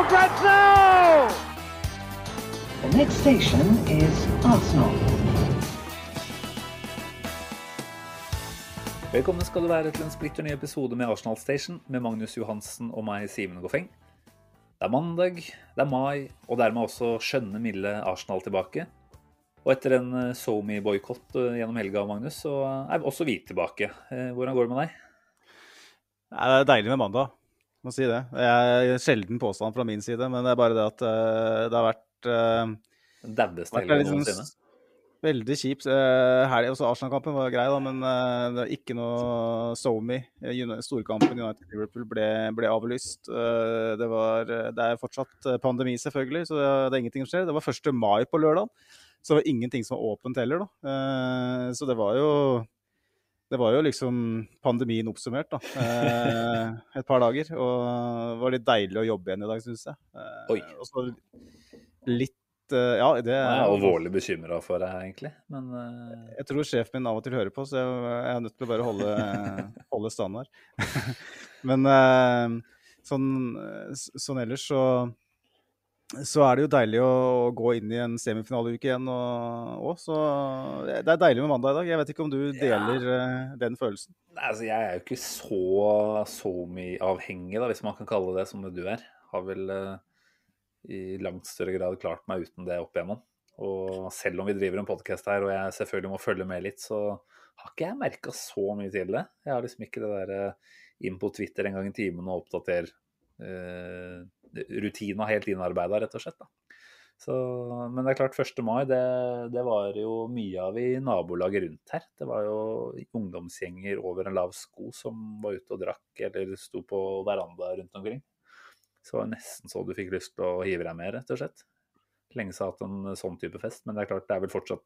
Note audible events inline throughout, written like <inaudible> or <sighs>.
for grabs! The next station is Arsenal. Velkommen skal du være til en splitter ny episode med Arsenal Station med Magnus Johansen og meg, Simen Goffeng. Det er mandag, det er mai, og dermed også skjønne, milde Arsenal tilbake. Og etter en eh, SoMe-boikott eh, gjennom helga, Magnus, så er også vi tilbake. Eh, Hvordan går det med deg? Det er deilig med mandag, må si det. Det er sjelden påstand fra min side, men det er bare det at eh, det har vært uh, daueste helga noensinne. veldig kjipt. Uh, helg, også Arsenal-kampen var grei, da, men uh, det var ikke noe SoMe. Storkampen United-Liverpool ble, ble avlyst. Uh, det, var, det er fortsatt pandemi, selvfølgelig, så det, det er ingenting som skjer. Det var 1. mai på lørdag, så det var ingenting som var åpent heller. da. Så det var jo det var jo liksom pandemien oppsummert, da. Eh, et par dager. Og det var litt deilig å jobbe igjen i dag, syns jeg. Eh, Oi. Og så litt eh, Ja, det Jeg er alvorlig bekymra for deg, egentlig. Men eh, Jeg tror sjefen min av og til hører på, så jeg, jeg er nødt til å bare holde, <laughs> holde standard. <laughs> Men eh, sånn, sånn ellers så så er det jo deilig å gå inn i en semifinaleuke igjen òg. Så det er deilig med mandag i dag. Jeg vet ikke om du deler ja. den følelsen? Altså, jeg er jo ikke så mye avhengig, da, hvis man kan kalle det som du er. Har vel eh, i langt større grad klart meg uten det opp igjennom. Og selv om vi driver en podkast her, og jeg selvfølgelig må følge med litt, så har ikke jeg merka så mye til det. Jeg har liksom ikke det derre inn på Twitter en gang i timen og oppdater. eh, rutina helt innarbeida, rett og slett. da. Så, men det er klart, 1. mai det, det var jo mye av i nabolaget rundt her. Det var jo ungdomsgjenger over en lav sko som var ute og drakk eller sto på veranda rundt omkring. Så det var nesten så du fikk lyst til å hive deg med, rett og slett. Lenge siden hatt en sånn type fest, men det er klart det er vel fortsatt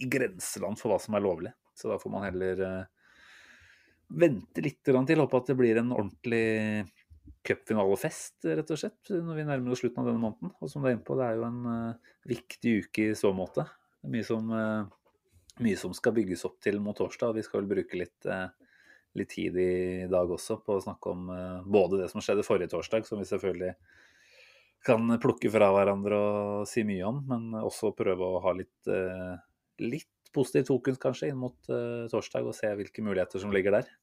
i grenseland for hva som er lovlig. Så da får man heller eh, vente litt til. Håpe at det blir en ordentlig cupfinalefest, rett og slett, når vi nærmer oss slutten av denne måneden. Og som du er inne på, det er jo en uh, viktig uke i så måte. Det er mye som, uh, mye som skal bygges opp til mot torsdag. Vi skal vel bruke litt, uh, litt tid i dag også på å snakke om både det som skjedde forrige torsdag, som vi selvfølgelig kan plukke fra hverandre og si mye om, men også prøve å ha litt, litt positivt fokus kanskje inn mot torsdag og se hvilke muligheter som ligger der.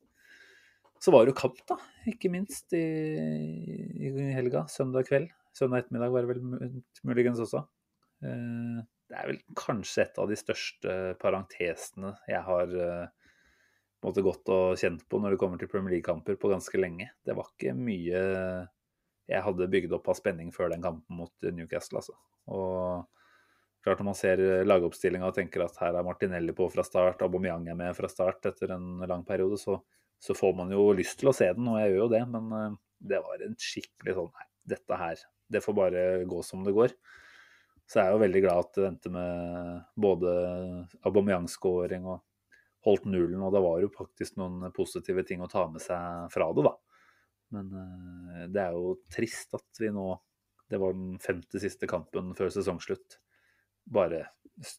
Så var det jo kamp, da, ikke minst i, i helga. Søndag kveld. Søndag ettermiddag var det vel muligens også. Eh, Det er vel kanskje et av de største parentesene jeg har eh, måte gått og kjent på når det kommer til Premier League-kamper på ganske lenge. Det var ikke mye jeg hadde bygd opp av spenning før den kampen mot Newcastle, altså. Og klart når man ser lagoppstillinga og tenker at her er Martinelli på fra start, Aubameyang er med fra start etter en lang periode, så, så får man jo lyst til å se den, og jeg gjør jo det. Men eh, det var en skikkelig sånn Nei, dette her, det får bare gå som det går. Så jeg er jo veldig glad at det endte med både Aubameyang-skåring og holdt nullen, og det var jo faktisk noen positive ting å ta med seg fra det, da. Men eh, det er jo trist at vi nå Det var den femte siste kampen før sesongslutt. Bare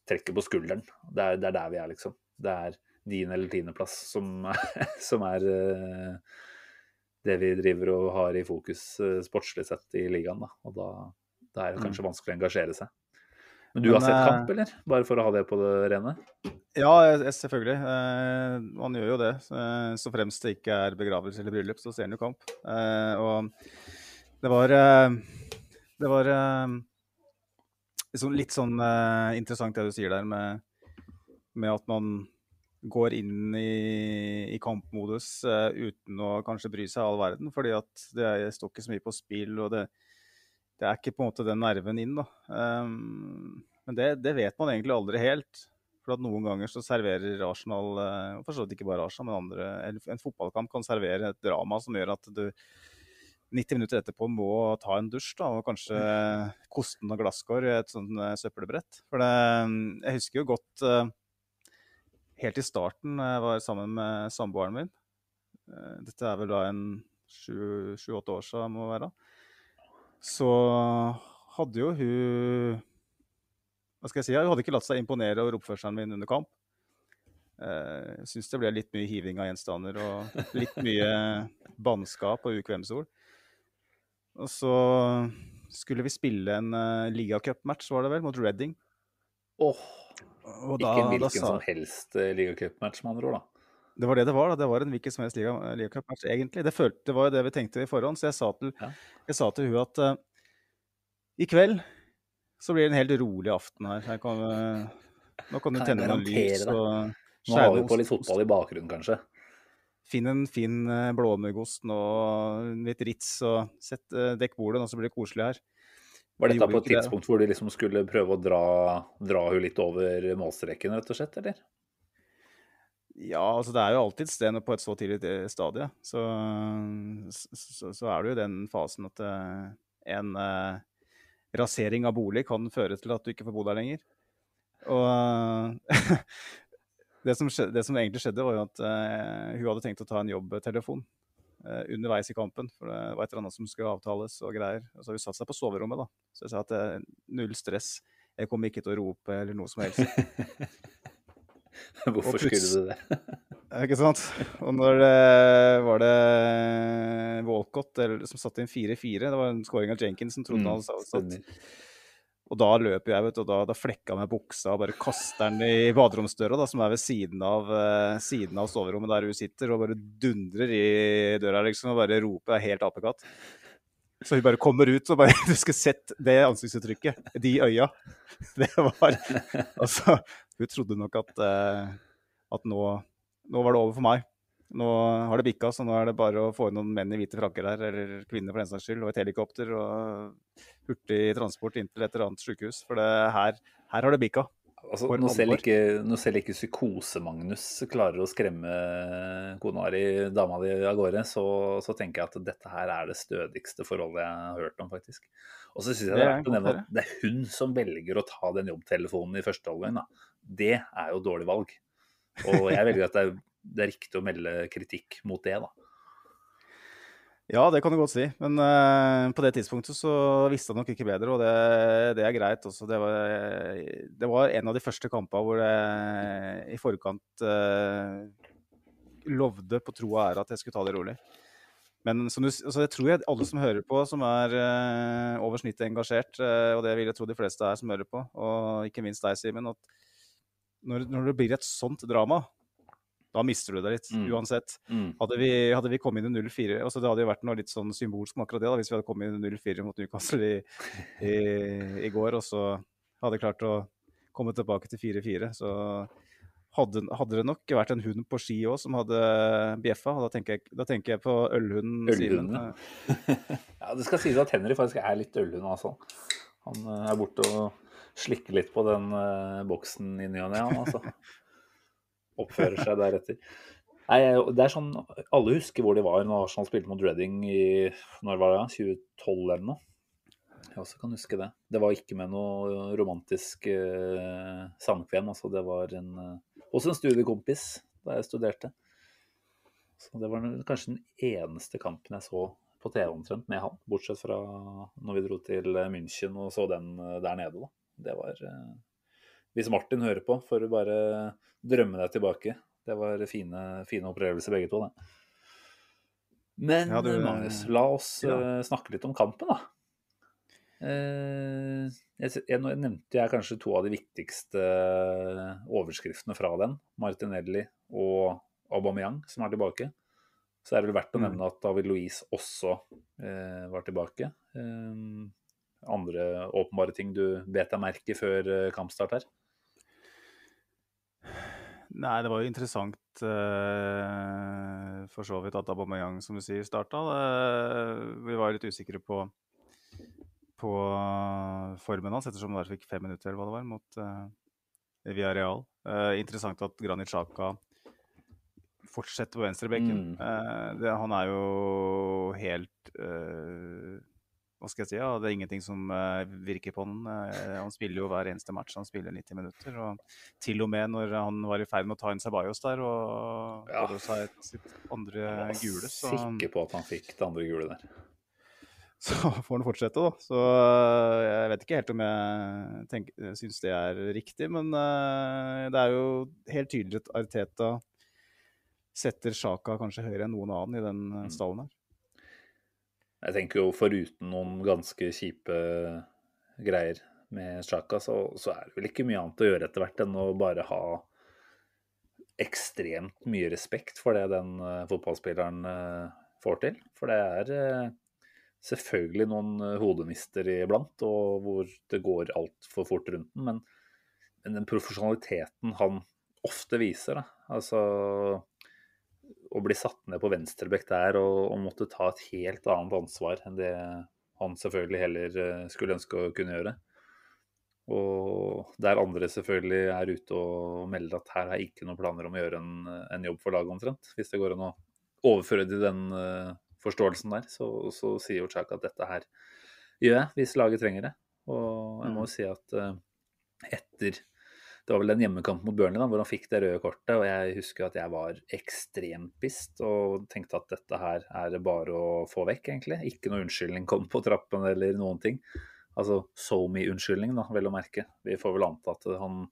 trekker på skulderen. Det er, det er der vi er, liksom. Det er din eller tiendeplass som, <laughs> som er eh, det vi driver og har i fokus eh, sportslig sett i ligaen, da. Og da, da er det kanskje vanskelig å engasjere seg. Men du Men, har sett eh, kamp, eller? Bare for å ha det på det rene? Ja, selvfølgelig. Eh, man gjør jo det. Eh, så fremst det ikke er begravelse eller bryllup, så ser en jo kamp. Eh, og det var eh, Det var eh, liksom litt sånn eh, interessant det du sier der med, med at man går inn i, i kampmodus uh, uten å kanskje bry seg all verden. fordi at det står ikke så mye på spill, og det, det er ikke på en måte den nerven inn. da. Um, men det, det vet man egentlig aldri helt. For at noen ganger så serverer Arsenal, uh, for så vidt ikke bare Arsenal, men andre, en, en fotballkamp kan servere et drama som gjør at du 90 minutter etterpå må ta en dusj da, og kanskje koste noen glasskår i et sånt eh, søppelbrett. For det, jeg husker jo godt helt i starten jeg var sammen med samboeren min. Eh, Dette er vel da en sju-åtte år siden må være. Så hadde jo hun Hva skal jeg si? Hun hadde ikke latt seg imponere over oppførselen min under kamp. Eh, Jeg syns det ble litt mye hiving av gjenstander og litt mye <laughs> bannskap og ukvemsord. Og så skulle vi spille en uh, ligacupmatch, var det vel, mot Reading. Åh, Og ikke en hvilken sa- som helst eh, ligacupmatch, med andre ord, da. Det var det det var. da. Det var en hvilken som helst liga, ligacupmatch, egentlig. Det, følte, det var jo det vi tenkte i forhånd. Så jeg sa til, Ja. jeg sa til hun at uh, i kveld så blir det en helt rolig aften her. Her kan, uh, nå kan du tenne noen lys og Nå har vi på litt fotball i bakgrunnen, kanskje. Finn en fin blåmuggost og litt Ritz og sett, dekk bordet, nå så blir det koselig her. Var dette på et tidspunkt det. hvor de liksom skulle prøve å dra, dra hun litt over målstreken, rett og slett, eller? Ja, altså det er jo alltid et sted på et så tidlig eh, stadie. Så, så, så er det jo den fasen at eh, en eh, rasering av bolig kan føre til at du ikke får bo der lenger. Og <laughs> det, som skjedde, det som egentlig skjedde, var jo at eh, hun hadde tenkt å ta en jobbtelefon eh, underveis i kampen. For det var et eller annet som skulle avtales og greier. Og så har hun satt seg på soverommet, da. Så jeg sa at eh, null stress. Jeg kommer ikke til å rope eller noe som helst. <laughs> Hvorfor skulle du det? <laughs> Ikke sant? Og når det var det Walcott eller, som satte inn 4-4, det var en scoring av Jenkins som trodde han Mm, hadde satt-. Og da løper jeg, vet du, og da, da flekka jeg med buksa og bare kaster den i baderomsdøra, som er ved siden av, uh, siden av soverommet der hun sitter, og bare dundrer i døra liksom, og bare roper 'jeg er helt apekatt'. Så hun bare kommer ut og bare <laughs> Du skulle sett det ansiktsuttrykket, de øya. <laughs> Det var Altså, hun trodde nok at, uh, at nå, nå var det over for meg. Nå har det bikka, så nå er det bare å få inn noen menn i hvite frakker der, eller kvinner for den saks skyld, og et helikopter og hurtig transport inn til et eller annet sykehus. For det, her, her har det bikka. Altså, når, selv ikke, når selv ikke Psykose-Magnus klarer å skremme kona di, dama di, av gårde, så, så tenker jeg at dette her er det stødigste forholdet jeg har hørt om, faktisk. Og så syns jeg det Det er er verdt å nevne at det er hun som velger å ta den jobbtelefonen i første omgang. Det er jo dårlig valg. Og jeg velger at det er, det er riktig å melde kritikk mot det, da. Ja, det kan du godt si. Men uh, på det tidspunktet så visste han nok ikke bedre, og det, det er greit også. Det var, det var en av de første kampene hvor jeg i forkant uh, lovde på tro og ære at jeg skulle ta det rolig. Men som du, altså jeg tror jeg alle som hører på, som er uh, over snittet engasjert, og det vil jeg tro de fleste er som hører på, og ikke minst deg, Simen, at når, når det blir et sånt drama, da mister du det litt, Mm. uansett. Mm. Hadde vi, hadde vi kommet inn i 0-4 altså Det hadde jo vært noe litt sånn symbolsk med akkurat det, da, hvis vi hadde kommet inn i 0-4 mot Newcastle i, i, i går, og så hadde klart å komme tilbake til 4-4. Så hadde, hadde det nok vært en hund på ski òg som hadde bjeffa. Da tenker jeg, da tenker jeg på ølhunden. Simen. <laughs> Ja, det skal sies at Henry faktisk er litt ølhund, altså. Han eh, er borte og slikker litt på den uh, boksen i ny og ne, altså. <laughs> Oppfører seg deretter. Nei, det er sånn, Alle husker hvor de var når Arsenal spilte mot Reading i når var det, 2012 eller noe. Jeg også kan huske det. Det var ikke med noe romantisk eh, samkvem. altså Det var en, eh, hos en studiekompis da jeg studerte. Så det var kanskje den eneste kampen jeg så på TV omtrent med han, bortsett fra når vi dro til München og så den eh, der nede. da. Det var eh, Hvis Martin hører på, får du bare drømme deg tilbake. Det var fine, fine opplevelser begge to, det. Men Ja, du- Magnus, la oss ja. eh, snakke litt om kampen, da. Eh, jeg, nevnte jeg kanskje to av de viktigste overskriftene fra den. Martinelli og Aubameyang, som er tilbake. Så er det vel verdt å Mm. nevne at David Louise også eh, var tilbake. Eh, andre åpenbare ting du bet deg merke før eh, kampstart her? Nei, det var jo interessant uh, for så vidt at Aubameyang, som du sier, starta. Uh, vi var litt usikre på, på formen hans, ettersom han bare fikk fem minutter eller hva det var, mot uh, Villarreal. Uh, interessant at Granit Xhaka fortsette på venstrebekken. Mm. Uh, det, han er jo helt eh, Hva skal jeg si? Ja, det er ingenting som uh, virker på han. Uh, han spiller jo hver eneste match. Han spiller 90 minutter. Og til og med når han var i ferd med å ta inn Ceballos der og Ja. hadde seg et, sitt andre Jeg var sikker på at han fikk det andre gule der. <laughs> så får han fortsette, da. Så eh, jeg vet ikke helt om jeg tenker, syns det er riktig, men det er jo helt tydelig at Arteta setter Sjaka kanskje høyere enn noen annen i den Mm. stallen her. Jeg tenker jo foruten noen ganske kjipe greier med Sjaka, så, så er det vel ikke mye annet å gjøre etter hvert enn å bare ha ekstremt mye respekt for det den uh, fotballspilleren uh, får til. For det er uh, selvfølgelig noen hodemister iblant, og hvor det går altfor fort rundt den. Men, men den profesjonaliteten han ofte viser, da, altså å bli satt ned på venstrebekk der og, og måtte ta et helt annet ansvar enn det han selvfølgelig heller eh, skulle ønske å kunne gjøre. Og der andre selvfølgelig er ute og melder at her er ikke noen planer om å gjøre en, en jobb for laget omtrent. Hvis det går an å overføre til den uh, forståelsen der, så, så sier jo Chaka at dette her gjør jeg hvis laget trenger det. Og jeg må jo si at uh, etter det var vel den hjemmekampen mot Burnley da, hvor han fikk det røde kortet. og Jeg husker at jeg var ekstremt pissed og tenkte at dette her er det bare å få vekk, egentlig. Ikke noe unnskyldning kom på trappen eller noen ting. Altså so me-unnskyldning, da, vel å merke. Vi får vel anta at han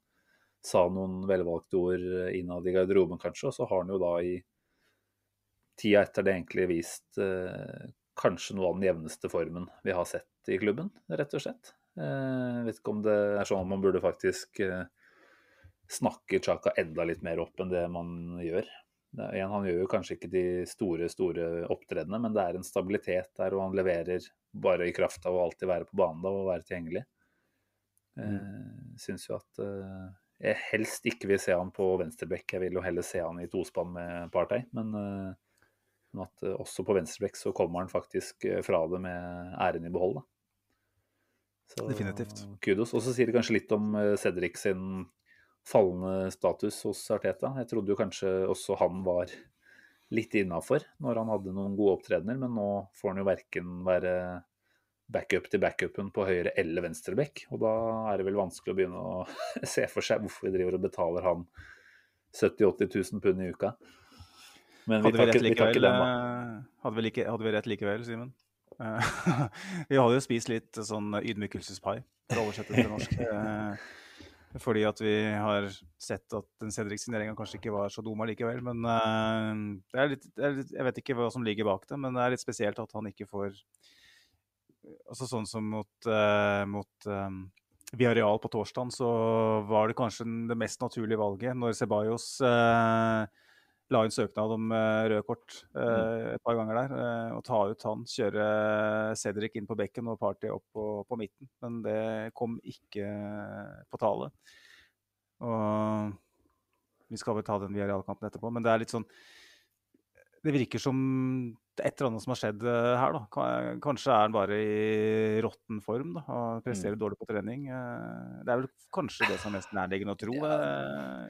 sa noen velvalgte ord innad i garderoben, kanskje, og så har han jo da i tida etter det egentlig vist eh, kanskje noe av den jevneste formen vi har sett i klubben, rett og slett. Eh, vet ikke om det er sånn at man burde faktisk eh, snakke Chaka enda litt mer opp enn det man gjør. Igjen, han gjør jo kanskje ikke de store store opptredenene, men det er en stabilitet der, og han leverer bare i kraft av å alltid være på banen da, og være tilgjengelig. Eh, Syns jo at eh, jeg helst ikke vil se han på venstrebekk. Jeg vil jo heller se han i tospann med Partey. Men, eh, men at også på venstrebekk så kommer han faktisk fra det med æren i behold. Da. Så, Definitivt. Kudos. Og så sier det kanskje litt om Cedric sin fallende status hos Arteta. Jeg trodde jo kanskje også han var litt innafor når han hadde noen gode opptredener, men nå får han jo verken være backup til backupen på høyre eller venstrebekk. Og da er det vel vanskelig å begynne å <laughs> se for seg hvorfor vi driver og betaler han 70 000-80 000 pund i uka. Men vi Hadde tar vi tar ikke den, da. eh, hadde vi, like, hadde vi rett likevel, Simen? Eh, <laughs> vi hadde jo spist litt sånn ydmykelsespai, for å oversette det til norsk. <laughs> eh, Fordi at vi har sett at den Cedric-signeringa kanskje ikke var så dum allikevel. Men uh, litt, litt, jeg vet ikke hva som ligger bak det, men det er litt spesielt at han ikke får Altså sånn som mot, uh, mot um, Villarreal på torsdag, så var det kanskje det mest naturlige valget når Ceballos eh, la inn søknad om eh, rød kort eh, et par ganger der. eh, og ta ut han, kjøre Cedric inn på bekken og Party opp på, på midten. Men det kom ikke på tale. Og vi skal vel ta den Villarreal-kampen etterpå, men det er litt sånn Det virker som det er et eller annet som har skjedd eh, her, da. Kanskje er han bare i råtten form da, og presterer dårlig på trening. Eh, Det er vel kanskje det som er mest nærliggende å tro. Ja.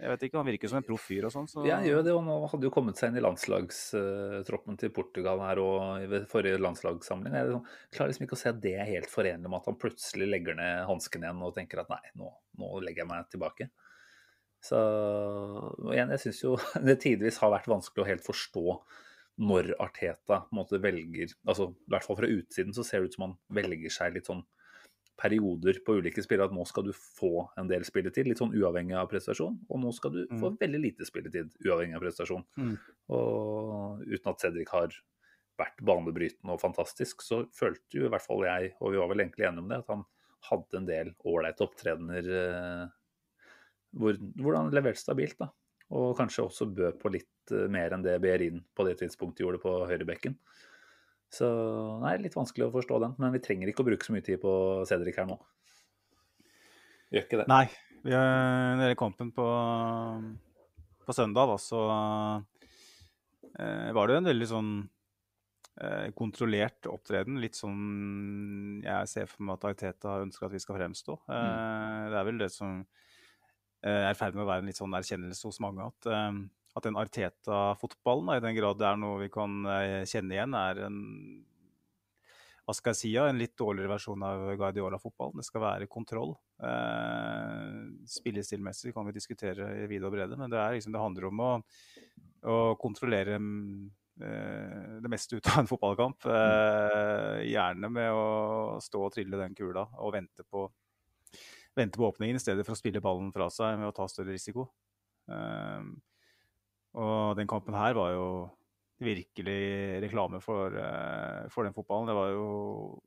Jeg vet ikke, Han virker som en proff fyr og sånn. Så... Ja, gjør det, og nå hadde jo kommet seg inn i landslagstroppen til Portugal her og i forrige landslagssamling. Jeg liksom- klarer liksom ikke å se at det er helt forenlig med at han plutselig legger ned hansken igjen og tenker at nei, nå, nå legger jeg meg tilbake. Så igjen, jeg syns jo <laughs> det tidvis har vært vanskelig å helt forstå når Arteta måte velger altså I hvert fall fra utsiden så ser det ut som han velger seg litt sånn perioder på ulike spillere. At nå skal du få en del spilletid, litt sånn uavhengig av prestasjon. Og nå skal du få veldig lite spilletid, uavhengig av prestasjon. Mm. Og uten at Cedric har vært banebrytende og fantastisk, så følte jo i hvert fall jeg, og vi var vel egentlig enige om det, at han hadde en del ålreite opptredener eh, hvor, hvor han leverte stabilt. da. Og kanskje også bød på litt eh, mer enn det Behrin på det tidspunktet gjorde på høyrebekken. Så nei, litt vanskelig å forstå den. Men vi trenger ikke å bruke så mye tid på Cedric her nå. Gjør ikke det. Nei. Vi, gjelder kampen på, på søndag, da, så eh, var det jo en veldig sånn eh, kontrollert opptreden. Litt sånn jeg ser for meg at Ariteta ønsker at vi skal fremstå. Eh, Det er vel det som er i ferd med å være en litt sånn erkjennelse hos mange, at eh, at den Arteta-fotballen, i den grad det er noe vi kan eh, kjenne igjen, er en hva skal jeg si, ja, en litt dårligere versjon av Guardiola-fotballen. Det skal være kontroll. Eh, Spillestilmessig kan vi diskutere i vide og brede, men det, er liksom, det handler om å, å kontrollere eh, det meste ut av en fotballkamp. Eh, gjerne med å stå og trille den kula og vente på, vente på åpningen i stedet for å spille ballen fra seg med å ta større risiko. Um, og den kampen her var jo virkelig reklame for, uh, for, den fotballen. Det var jo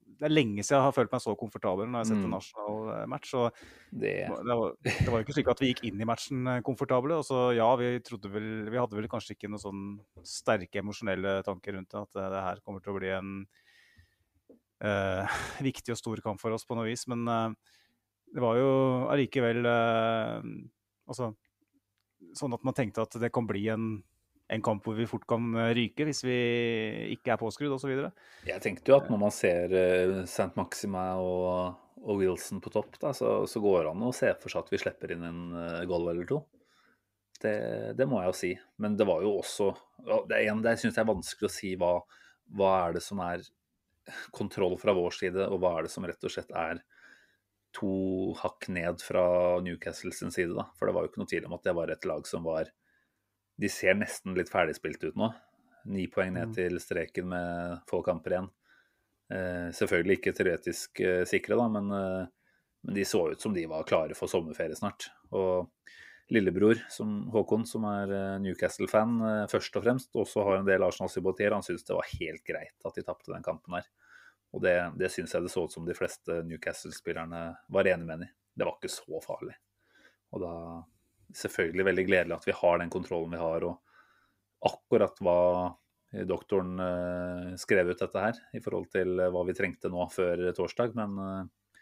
Det er lenge siden jeg har følt meg så komfortabel når jeg har sett en mm. nasjonal eh, match. Og det... Det, var, det var jo ikke slik at vi gikk inn i matchen eh, komfortable. Og så ja, vi trodde vel Vi hadde vel kanskje ikke noen sånn sterke emosjonelle tanker rundt det. At det, det her kommer til å bli en uh, <laughs> viktig og stor kamp for oss på noe vis. Men uh, det var jo allikevel Altså sånn at man tenkte at det kan bli en, en kamp hvor vi fort kan eh, ryke hvis vi ikke er påskrudd osv. Jeg tenkte jo at når man ser uh, St. Maxima og, og, Wilson på topp, da, så, så, går det an å se for seg at vi slipper inn en uh, goal eller to. Det, det, må jeg jo si. Men det var jo også Det, er, det syns jeg er vanskelig å si hva, hva er det som er kontroll fra vår side, og hva er det som rett og slett er to hakk ned fra Newcastle sin side, da. For det var jo ikke noe tvil om at det var et lag som var De ser nesten litt ferdigspilt ut nå. Ni poeng ned mm. til streken med få kamper igjen. Eh, selvfølgelig ikke teoretisk eh, sikre, da, men, eh, men, de så ut som de var klare for sommerferie snart. Og lillebror som Håkon, som er eh, Newcastle-fan eh, først og fremst, også har en del Arsenal-sympatier, han syntes det var helt greit at de tapte den kampen her. Og det, det syns jeg det så ut som de fleste Newcastle-spillerne var enig med ham i. Det var ikke så farlig. Og da selvfølgelig veldig gledelig at vi har den kontrollen vi har, og akkurat hva doktoren uh, skrev ut dette her, i forhold til uh, hva vi trengte nå før torsdag. Men uh,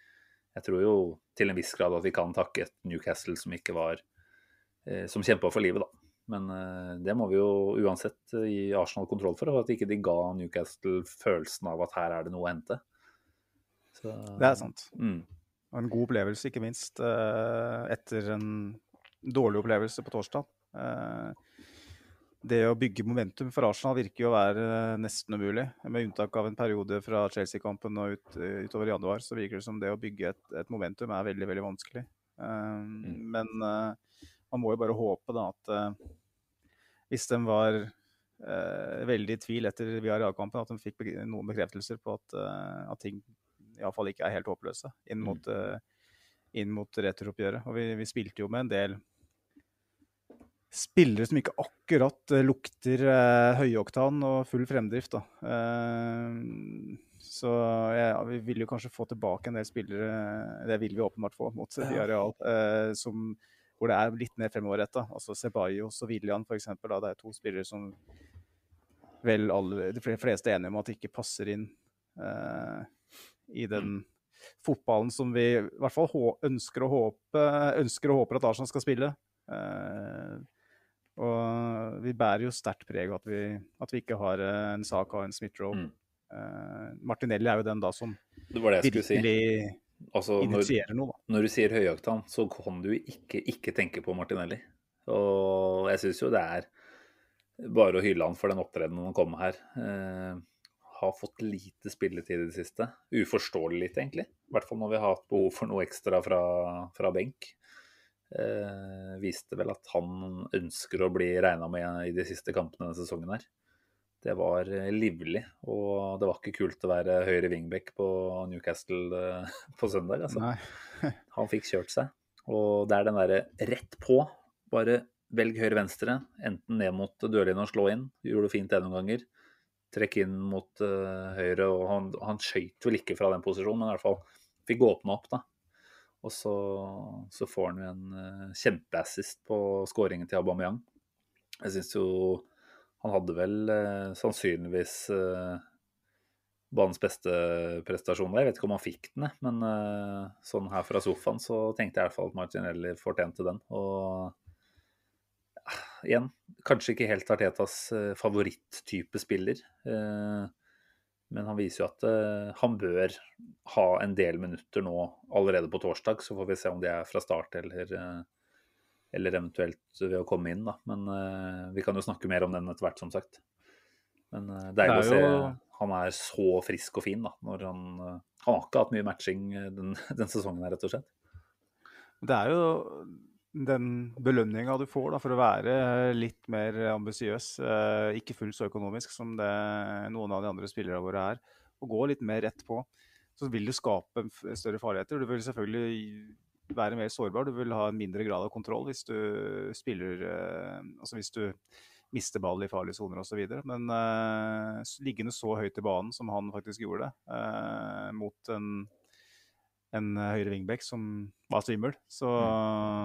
jeg tror jo til en viss grad at vi kan takke et Newcastle som ikke var Som kjempa for livet, da. Men uh, det må vi jo uansett uh, gi Arsenal kontroll for, og at ikke de ga Newcastle følelsen av at her er det noe å hente. Så, det er sant. Mm. Og en god opplevelse, ikke minst, uh, etter en dårlig opplevelse på torsdag. det å bygge momentum for Arsenal virker jo å være nesten umulig. Med unntak av en periode fra Chelsea-kampen og ut, utover januar, så virker det som det å bygge et, et momentum er veldig, veldig vanskelig. Mm. Men man må jo bare håpe da at hvis de var eh, veldig i tvil etter Villarreal-kampen, at de fikk noen bekreftelser på at, uh, at ting iallfall ikke er helt håpløse inn mm. mot, uh, inn mot returoppgjøret. Og vi, vi, spilte jo med en del spillere som ikke akkurat uh, lukter uh, høyoktan og full fremdrift. da. så ja, vi vil jo kanskje få tilbake en del spillere, det vil vi åpenbart få, mot Villarreal, som hvor det er litt mer fremoverretta. Altså Ceballos og William f.eks. Det er to spillere som vel alle, de fleste er enige om at ikke passer inn eh, i den fotballen som vi i hvert fall ønsker å håpe, ønsker og håper at Arsenal skal spille. Eh, og vi bærer jo sterkt preg av at vi, at vi ikke har en sak av en Smith-Roe. Mm. Uh, Martinelli er jo den da som virkelig si altså, initierer noe. Da. Når du sier høyaktan, så kan du ikke ikke tenke på Martinelli. Og jeg syns jo det er bare å hylle han for den opptredenen han kom med her. Eh, har fått lite spilletid i det siste. Uforståelig litt, egentlig. I hvert fall når vi har hatt behov for noe ekstra fra, fra benk. Eh, viste vel at han ønsker å bli regna med i de siste kampene denne sesongen her det var eh, livlig. Og det var ikke kult å være høyre wingback på Newcastle eh, <laughs> på søndag. Altså. <laughs> Han fikk kjørt seg. Og det er den derre rett på. Bare velg høyre-venstre. Enten ned mot dørlinja og slå inn. Gjorde det fint det noen ganger. Trekk inn mot uh, høyre. Og han, han skøyt vel ikke fra den posisjonen, men i hvert fall fikk åpna opp, da. Og så, så får han jo en uh, kjempeassist på skåringen til Aubameyang. Jeg syns jo han hadde vel eh, sannsynligvis eh, banens beste prestasjon der. Jeg vet ikke om han fikk den, men eh, sånn her fra sofaen så tenkte jeg i hvert fall at Martinelli fortjente den. Og ja, igjen, kanskje ikke helt Artetas eh, favoritttype spiller. Eh, men han viser jo at eh, han bør ha en del minutter nå allerede på torsdag. Så får vi se om det er fra start eller eller eventuelt ved å komme inn, da. Men uh, vi kan jo snakke mer om den etter hvert, som sagt. Men uh, deilig å se han er så frisk og fin, da. Når han, uh, han har ikke hatt mye matching den, <laughs> den sesongen her, rett og slett. Det er jo den belønninga du får da, for å være litt mer ambisiøs, eh, ikke fullt så økonomisk som det noen av de andre spillerne våre er, og gå litt mer rett på, så vil du skape større farligheter. Du vil selvfølgelig være mer sårbar, du vil ha en mindre grad av kontroll hvis du spiller eh, Altså hvis du mister ball i farlige soner osv. Men uh, liggende så høyt i banen som han faktisk gjorde, uh, mot en en høyre vingbekk som var svimmel, så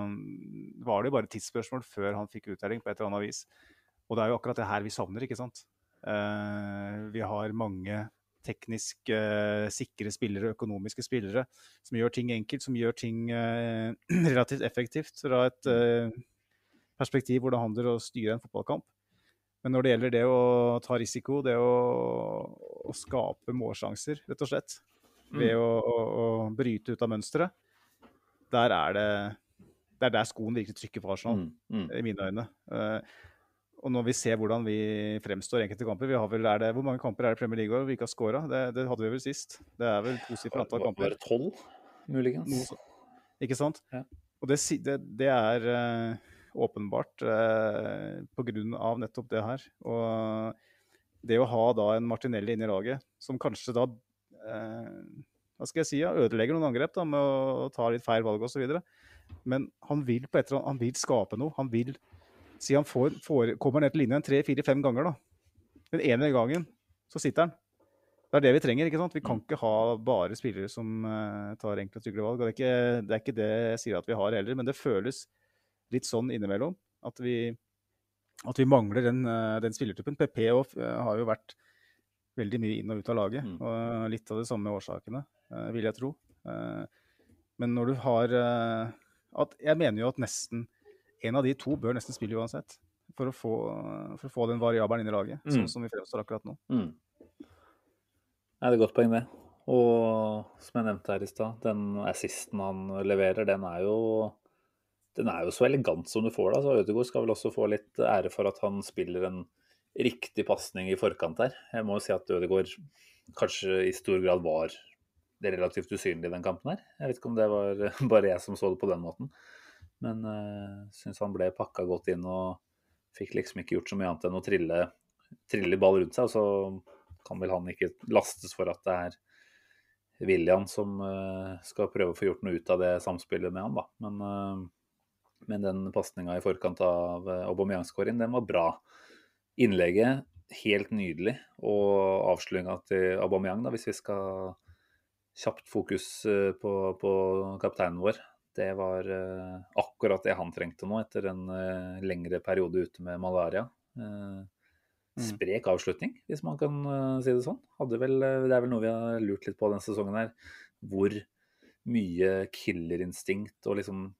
mm. var det jo bare tidsspørsmål før han fikk uttelling på et eller annet vis. Og det er jo akkurat det her vi savner, ikke sant. Uh, vi har mange teknisk uh, sikre spillere, økonomiske spillere, som gjør ting enkelt, som gjør ting uh, <clears throat> relativt effektivt fra et perspektiv hvor det handler om å styre en fotballkamp. Men når det gjelder det å ta risiko, det å, å skape målsjanser, rett og slett, ved mm. å, å, å, bryte ut av mønsteret. Der er det Det er der skoen virkelig trykker på Arsenal, mm. Mm. i mine øyne. Uh, og når vi ser hvordan vi fremstår i enkelte kamper vi har vel, det, Hvor mange kamper er det Premier League vi ikke har scora? Det, det, hadde vi vel sist. Det er vel positivt antall kamper. Bare tolv, muligens. ikke sant? Ja. Og det, det er uh, åpenbart uh, av nettopp det her. Og det å ha da en Martinelli inn i laget, som kanskje da uh, hva skal jeg si, ja, ødelegger noen angrep da, med å ta litt feil valg osv. Men han vil på et eller annet, han vil skape noe. Han vil Si han får, får, kommer ned til linjen tre-fire-fem ganger. da. Den ene gangen så sitter han. Det er det vi trenger. ikke sant? Vi kan ikke ha bare spillere som uh, tar enkle og trygge valg. og det er, ikke, det er, ikke, det jeg sier at vi har heller, men det føles litt sånn innimellom. At vi, at vi mangler den, uh, den spillertypen. PP uh, har jo vært veldig mye inn og ut av laget. Mm. Og litt av de samme årsakene, vil jeg tro. Men når du har at Jeg mener jo at nesten en av de to bør nesten spille uansett. For å få, for å få den variabelen inn i laget, sånn mm. sånn som vi fremstår akkurat nå. Mm. Ja, det er et godt poeng, det. Og som jeg nevnte her i stad, den assisten han leverer, den er jo den er jo så elegant som du får det. Altså, Ødegaard skal vel også få litt ære for at han spiller en riktig pasning i forkant der. Jeg må jo si at Ødegaard kanskje i stor grad var det relativt usynlig i den kampen her. Jeg vet ikke om det var <laughs> bare jeg som så det på den måten. Men uh, eh, syns han ble pakka godt inn og fikk liksom ikke gjort så mye annet enn å trille, trille ball rundt seg. Og så kan vel han ikke lastes for at det er William som uh, skal prøve å få gjort noe ut av det samspillet med han, da. Men, uh, men den pasninga i forkant av Aubameyang-skåringen, den var bra innlegget helt nydelig. Og avsløringa til Aubameyang, da, hvis vi skal kjapt fokus på, på kapteinen vår. Det var uh, akkurat det han trengte nå, etter en uh, lengre periode ute med malaria. Uh, sprek avslutning, hvis man kan si det sånn. Vel, det er vel noe vi har lurt litt på denne sesongen her. Hvor mye killerinstinkt og liksom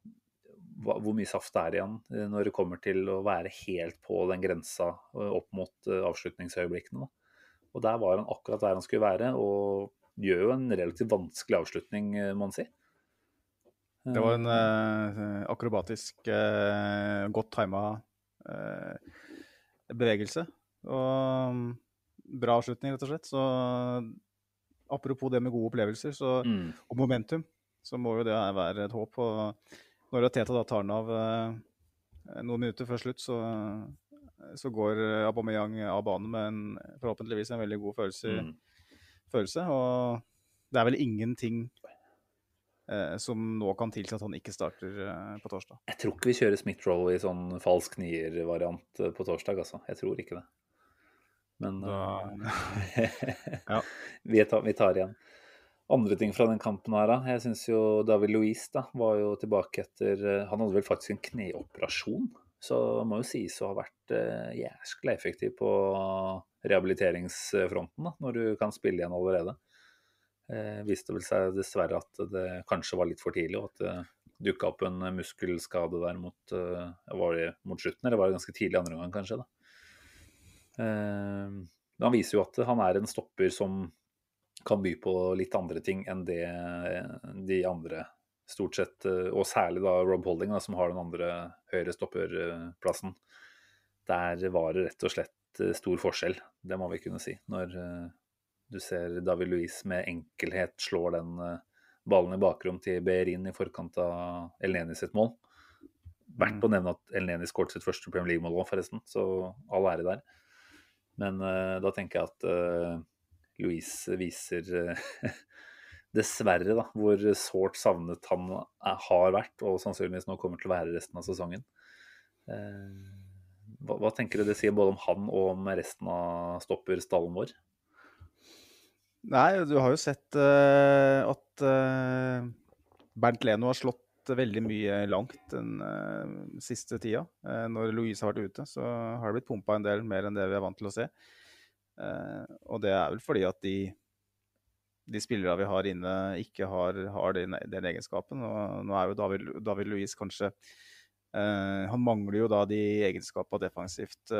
hvor mye saft det er igjen eh, når det kommer til å være helt på den grensa eh, opp mot eh, avslutningsøyeblikkene. Og der var han akkurat der han skulle være, og gjør jo en relativt vanskelig avslutning, må man si. Det var en uh, akrobatisk, uh, godt tima uh, bevegelse. Og um, bra avslutning, rett og slett. Så apropos det med gode opplevelser så, mm. og momentum, så må jo det være et håp. Og når Teta da tar den av eh, noen minutter før slutt, så, så går Aubameyang av banen med en, forhåpentligvis en veldig god følelse, mm. følelse. Og det er vel ingenting eh, som nå kan tilsi at han ikke starter eh, på torsdag. Jeg tror ikke vi kjører Smith-Roll i sånn falsk nier-variant eh, på torsdag, altså. Jeg tror ikke det. Men da... <laughs> ja. vi, tar, vi tar igjen andre ting fra den kampen her, da. Jeg syns jo David Louise da, var jo tilbake etter eh, Han hadde vel faktisk en kneoperasjon, så må jo sies å ha vært jæskla effektiv på rehabiliteringsfronten da, når du kan spille igjen allerede. Eh, viste vel seg dessverre at det kanskje var litt for tidlig, og at det dukka opp en muskelskade der mot, det mot slutten, eller var det ganske tidlig andre omgang, kanskje. Eh, han viser jo at han er en stopper som kan by på litt andre ting enn det de andre stort sett, eh, og særlig da Rob Holding, da, som har den andre høyre stopperplassen, der var det rett og slett eh, stor forskjell. Det må vi kunne si. Når eh, du ser David Louise med enkelhet slår den ballen i bakrom til Behrin i forkant av Elneni sitt mål. Verdt å nevne at Elneni skåret sitt første Premier League-mål òg, forresten, så all ære der. Men uh, da tenker jeg at uh, Louise viser uh, <laughs> dessverre da, hvor sårt savnet han er, har vært, og sannsynligvis nå kommer til å være resten av sesongen. Hva, hva, tenker du det sier både om han og om resten av stopperstallen vår? Nei, du har jo sett at Bernt Leno har slått veldig mye langt den uh, siste tida. Uh, når Louise har vært ute, så har det blitt pumpa en del mer enn det vi er vant til å se. Uh, og det er vel fordi at de, de spillerne vi har inne, ikke har, har den, den, egenskapen. Og nå er jo David, David Louise kanskje Han mangler jo da de egenskapene defensivt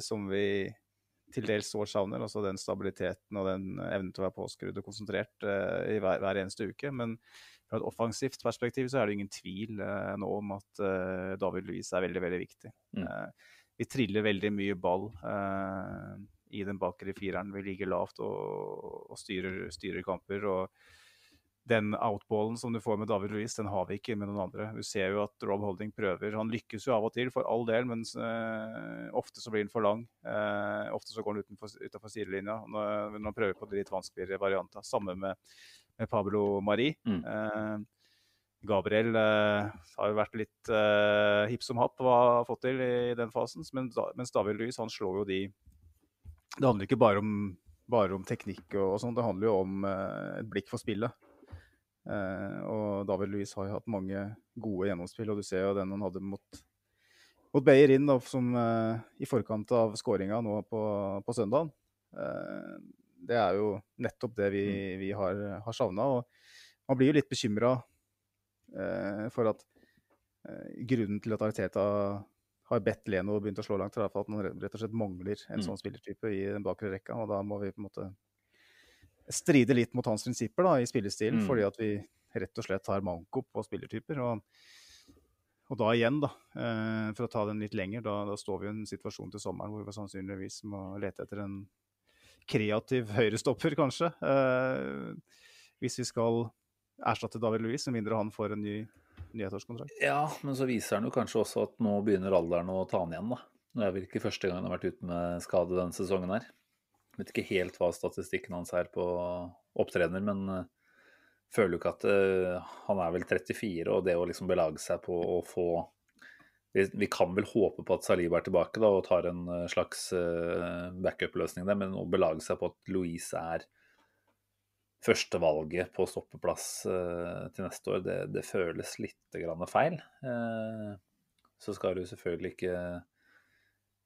som vi til dels sårt savner. Altså den stabiliteten og den evnen til å være påskrudd og konsentrert i hver, hver eneste uke. Men fra et offensivt perspektiv så er det ingen tvil uh, nå om at uh, David Louise er veldig, veldig viktig. Mm. Vi triller veldig mye ball i den bakre fireren. Vi ligger lavt og, og styrer, styrer, kamper. og den outballen som du får med David Ruiz, den har vi ikke med noen andre. Du ser jo at Rob Holding prøver. Han lykkes jo av og til, for all del, men uh, ofte så blir han for lang. Uh, ofte så går han utenfor, utenfor sidelinja når, når han prøver på de litt vanskeligere varianter. Samme med med Pablo Mari. Mm. Uh, Gabriel har jo vært litt hipp som happ hva han har fått til i, i den fasen. Men, mens David Ruiz han slår jo de Det handler ikke bare om, bare om teknikk og, og sånn, det handler jo om uh, et blikk for spillet. Eh, og David Louis har jo hatt mange gode gjennomspill, og du ser jo den han hadde mot, mot Beyer inn da, som, eh, i forkant av skåringa nå på, på søndagen. Uh, det er jo nettopp det vi, mm. vi har, har savna. Og man blir jo litt bekymra eh, for at eh, grunnen til at Ariteta har bedt Leno begynt å slå langt, er at man rett og slett mangler en mm. sånn spillertype i den bakre rekka. Og da må vi på en måte stride litt mot hans prinsipper da, i spillestilen, mm. fordi at vi rett og slett har manko på spillertyper. Og, og da igjen, da, eh, for å ta den litt lenger, da, da, står vi i en situasjon til sommeren hvor vi sannsynligvis må lete etter en kreativ høyrestopper, kanskje. Eh, hvis vi skal erstatte David Louis, med mindre han får en ny, nyhetsårskontrakt. Ja, men så viser han jo kanskje også at nå begynner alderen å ta han igjen, da. Nå er vel ikke første gang han har vært ute med skade denne sesongen her. Jeg vet ikke helt hva statistikken hans er på opptrener, men uh, føler jo ikke at uh, Han er vel 34, og det å liksom belage seg på å få vi, vi, kan vel håpe på at Saliba er tilbake da, og tar en eh, slags uh, backup-løsning der, men å belage seg på at Louise er førstevalget på stoppeplass uh, til neste år, det, det føles litt feil. Uh, så skal du selvfølgelig ikke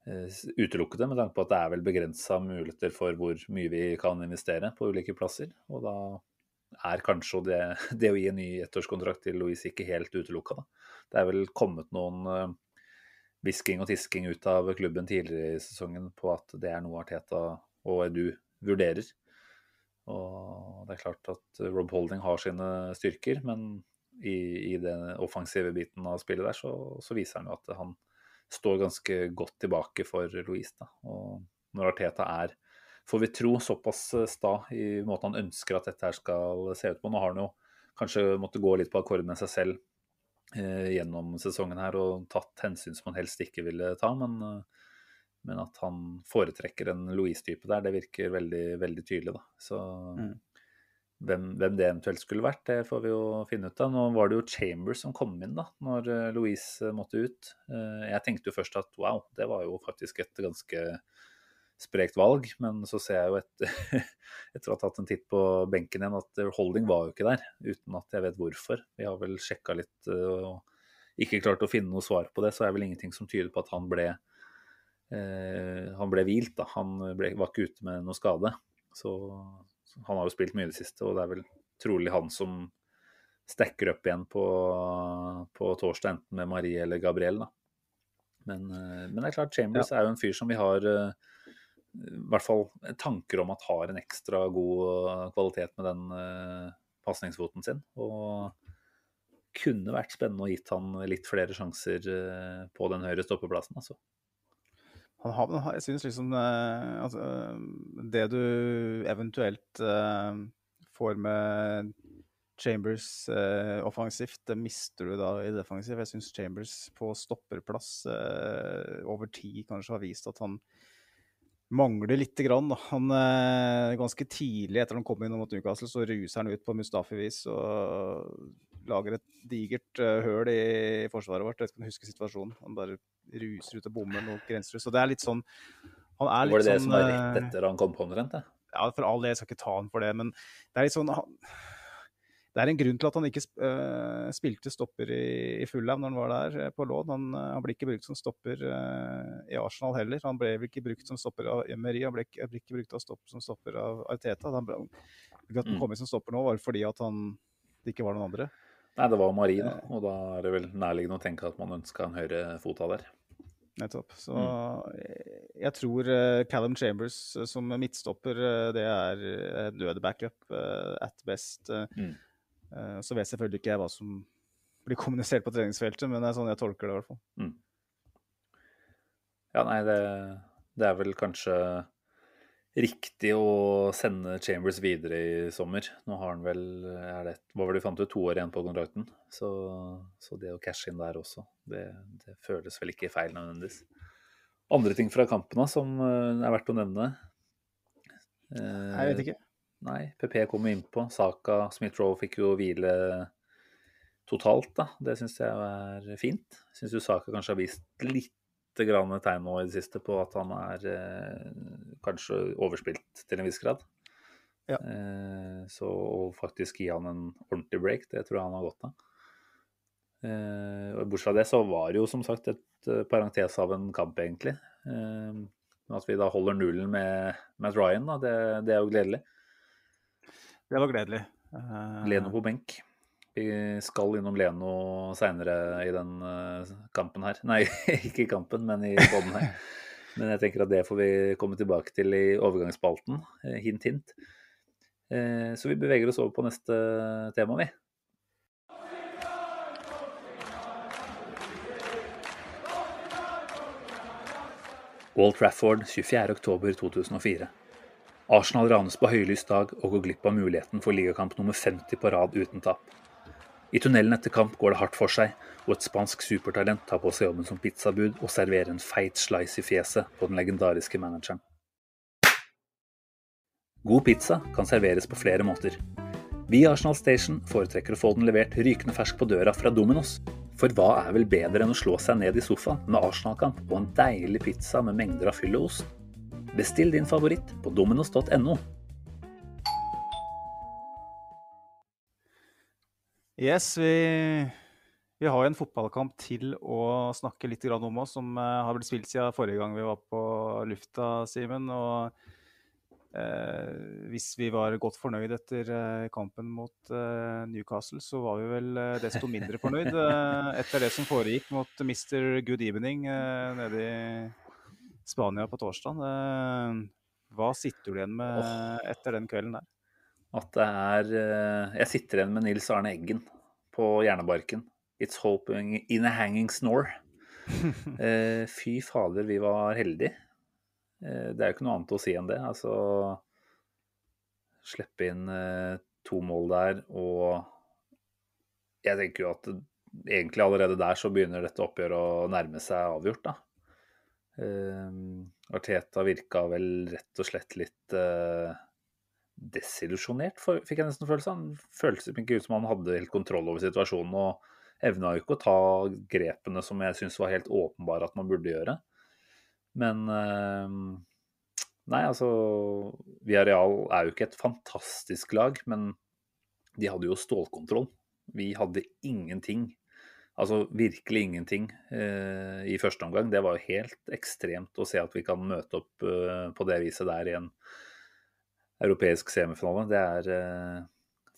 utelukke det, med tanke på at det er vel begrensa muligheter for hvor mye vi kan investere på ulike plasser. Og da er kanskje det, <laughs> det å gi en ny ettårskontrakt til Louise ikke helt utelukka. Det er vel kommet noen hvisking og tisking ut av klubben tidligere i sesongen på at det er noe Arteta og Edu vurderer. Og det er klart at Rob Holding har sine styrker, men i, i den offensive biten av spillet der, så, så, viser han jo at han står ganske godt tilbake for Louise. Da. Og når Arteta er, får vi tro, såpass sta i måten han ønsker at dette her skal se ut på Nå har han jo kanskje måttet gå litt på akkord med seg selv Eh, gjennom sesongen her og tatt hensyn som han helst ikke ville ta. Men, eh, men at han foretrekker en Louise-type der, det virker veldig, veldig tydelig. da. Så mm. Hvem, hvem, det eventuelt skulle vært, det får vi jo finne ut av. Nå var det jo Chambers som kom inn da, når eh, Louise måtte ut. Jeg tenkte jo først at wow, det var jo faktisk et ganske sprekt valg, men så ser jeg jo etter, <laughs> etter å ha tatt en titt på benken igjen at Holding var jo ikke der, uten at jeg vet hvorfor. Vi har vel sjekka litt eh, og ikke klart å finne noe svar på det, så er det vel ingenting som tyder på at han ble eh, han ble hvilt. da, Han ble, var ikke ute med noe skade. Så, Han har jo spilt mye i det siste, og det er vel trolig han som stekker opp igjen på, på torsdag, enten med Marie eller Gabriel. da. Men, eh, men, det er klart, Chambers ja. er jo en fyr som vi har uh, i hvert fall tanker om at har en ekstra god kvalitet med den uh, pasningsfoten sin. Og kunne vært spennende å gitt han litt flere sjanser uh, på den høyre stoppeplassen, altså. Han har, jeg synes liksom eh, altså, Det du eventuelt uh, får med Chambers uh, offensivt, det mister du da i defensiv. Jeg syns Chambers på stopperplass uh, over tid kanskje har vist at han mangler lite grann. Da. Han, eh, ganske tidlig etter han kom inn mot Newcastle, så ruser han ut på Mustafi-vis og lager et digert uh, høl i forsvaret vårt. Jeg vet ikke om du husker situasjonen. Han bare ruser ut og bommer noe grenseløst. Så det er litt sånn han er litt Var det det sånn, som var rett eh, etter han kom på omtrent? ja, for all del, jeg skal ikke ta han for det, men det er litt sånn han, Det er en grunn til at han ikke øh, spilte stopper i, i Fulham når han var der på lån. Han, han ble ikke brukt som stopper i Arsenal heller. Han ble vel ikke brukt som stopper av Emery, han ble ikke, ble ikke brukt stopp, som stopper av Arteta. Han ble, at han Mm. kom inn som stopper nå, var fordi at han, det ikke var noen andre. Nei, det var Marie, da. Og da er det vel nærliggende å tenke at man ønska en høyre fot av der. Nettopp. Så Mm. jeg, jeg tror uh, Callum Chambers eh, som midtstopper, eh, det er backup eh, at best. eh. Mm. Eh, så vet selvfølgelig ikke jeg hva som blir kommunisert på treningsfeltet, men det er sånn jeg tolker det i hvert fall. Ja, nei, det, det er vel kanskje riktig å sende Chambers videre i sommer. Nå har han vel er det, Hva var det vi fant ut? To år igjen på kontrakten. Så, så det å cashe inn der også, det, det føles vel ikke feil nødvendigvis. Andre ting fra kampen som eh, er verdt å nevne? Eh, Jeg vet ikke. Nei, PP kom innpå. Saka Smith-Roe fikk jo hvile totalt, da. Det syns jeg er fint. Syns jo Saka kanskje har vist litt grann tegn nå i det siste på at han er eh, kanskje overspilt til en viss grad. Ja. Eh, så å faktisk gi han en ordentlig break, det tror jeg han har godt av. Eh, Bortsett fra det så var det jo som sagt et eh, parentes av en kamp, egentlig. Eh, men at vi da holder nullen med Matt Ryan, da, det, det er jo gledelig. Det var gledelig. Eh, Leno på benk. Vi skal innom Leno seinere i den eh, kampen her. Nei, <laughs> ikke i kampen, men i poden her. <laughs> Men jeg tenker at det får vi komme tilbake til i overgangsspalten. eh, Hint, hint. Eh, Så vi beveger oss over på neste tema, vi. Wall Trafford 24.10.2004. Arsenal ranes på høylys dag og går glipp av muligheten for ligakamp nummer 50 på rad uten tap. I tunnelen etter kamp går det hardt for seg, og et spansk supertalent tar på seg jobben som pizzabud og serverer en feit slice i fjeset på den legendariske manageren. God pizza kan serveres på flere måter. Vi i Arsenal Station foretrekker å få den levert rykende fersk på døra fra Dominos. For hva er vel bedre enn å slå seg ned i sofaen med Arsenal-kamp og en deilig pizza med mengder av fyll og ost? Bestill din favoritt på dominos.no. Yes, vi, vi har en fotballkamp til å snakke litt om oss, som eh, har blitt spilt siden forrige gang vi var på lufta, Simen. Og eh, hvis vi var godt fornøyd etter eh, kampen mot eh, Newcastle, så var vi vel eh, desto mindre fornøyd etter det som foregikk mot Mr. Good Evening nede i Spania på torsdag. Hva sitter du igjen med etter den kvelden der? At det er eh, Jeg sitter igjen med Nils Arne Eggen på hjernebarken. It's hoping in a hanging snore. <laughs> Eh, fy fader, vi var heldige. Eh, det er jo ikke noe annet å si enn det. Altså Slippe inn to mål der, og jeg tenker jo at egentlig allerede der så begynner dette oppgjøret å nærme seg avgjort, da. Arteta virka vel rett og slett litt desillusjonert, fikk jeg nesten følelse av. Han føltes ikke ut som han hadde helt kontroll over situasjonen, og evna jo ikke å ta grepene som jeg syns var helt åpenbare at man burde gjøre. Men eh, Nei, altså Villarreal er jo ikke et fantastisk lag, men de hadde jo stålkontroll. Vi hadde ingenting. Altså virkelig ingenting eh, i første omgang. Det var jo helt ekstremt å se at vi kan møte opp eh, på det viset der i en europeisk semifinale. Det er eh,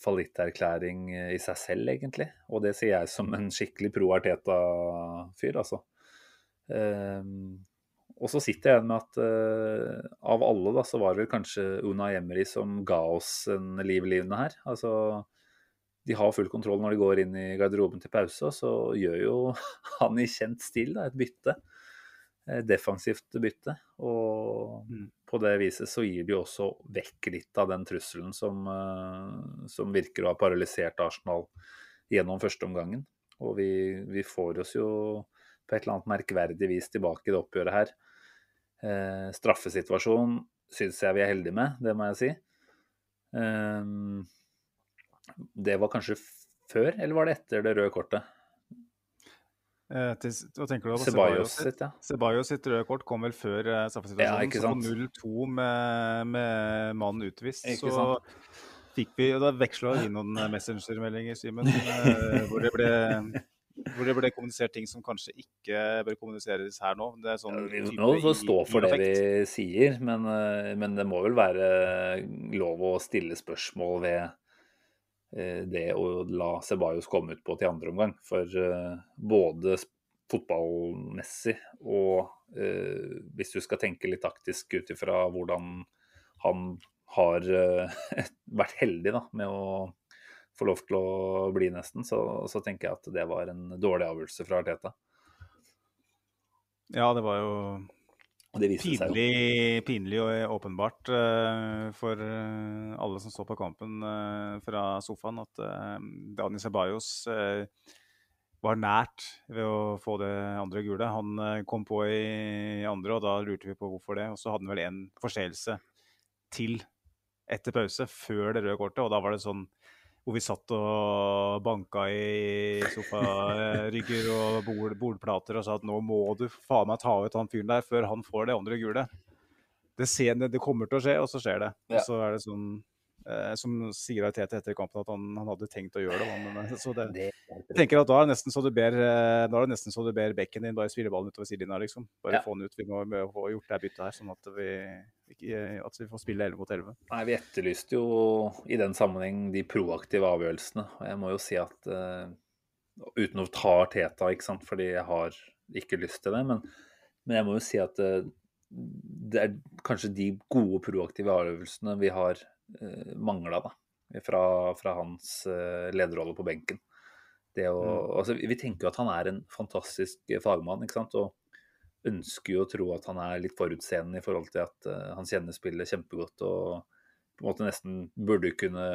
fallitterklæring eh, i seg selv, egentlig. Og det sier jeg som en skikkelig pro Arteta-fyr, altså. Um, og så sitter jeg igjen med at uh, av alle, da, så var det vel kanskje Una Emery som ga oss en liv i livene her. Altså de har full kontroll når de går inn i garderoben til pause, og så gjør jo <laughs> han i kjent stil da, et bytte. Et defensivt bytte. Og Mm. på det viset så gir de også vekk litt av den trusselen som, eh, som virker å ha paralysert Arsenal gjennom førsteomgangen. Og vi, vi får oss jo på et eller annet merkverdig vis tilbake i det oppgjøret her. Eh, straffesituasjon syns jeg vi er heldige med, det må jeg si. Eh, det var kanskje før, eller var det etter det røde kortet? Eh, til, hva tenker du da? Ceballos sitt? ja. Ceballos sitt røde kort kom vel før uh, straffesituasjonen. Ja, så 0-2 med, med mannen utvist, Ikke så sant. fikk vi og Da veksla vi noen eh, messengermeldinger, Simen, <laughs> hvor, det ble- hvor det ble kommunisert ting som kanskje ikke bør kommuniseres her nå. Det er sånn Ja, vi må få stå for det vi sier, men, men det må vel være lov å stille spørsmål ved det å la Ceballos komme ut på til andre omgang. For eh, både fotballmessig og eh, hvis du skal tenke litt taktisk ut ifra hvordan han har eh, <laughs> vært heldig da, med å få lov til å bli, nesten, så, så tenker jeg at det var en dårlig avgjørelse fra Arteta. Ja, det var jo pinlig, pinlig og åpenbart uh, for uh, alle som så på kampen uh, fra sofaen, at Dani Ceballos eh, var nært ved å få det andre gule. Han eh, kom på i andre, og da lurte vi på hvorfor det. Og så hadde han vel en forseelse til etter pause, før det røde kortet, og da var det sånn hvor vi satt og banka i sofarygger og bord, bordplater og sa at nå må du faen meg ta ut han fyren der før han får det andre gule. Det, ser, det kommer til å skje, og så skjer det. Og så er det sånn eh, Som sier Tete etter kampen at han, han hadde tenkt å gjøre det. Men, så det, jeg tenker at da er det nesten så du ber, eh, da er det nesten så du ber bekken din bare spille ballen utover sidelinja, liksom. Bare Ja. få den ut. Vi må, må få gjort det byttet her, sånn at vi, at vi får spille 11 mot 11. Nei, Vi etterlyste jo i den sammenheng de proaktive avgjørelsene. Og jeg må jo si at uh, Uten å ta Teta, ikke sant, fordi jeg har ikke lyst til det. Men, men jeg må jo si at uh, det er kanskje de gode proaktive avgjørelsene vi har uh, mangla fra, fra hans uh, lederrolle på benken. Det å, altså, vi tenker jo at han er en fantastisk fagmann, ikke sant. Og ønsker jo å tro at han er litt forutseende i forhold til at eh, han kjenner spillet kjempegodt og på en måte nesten burde kunne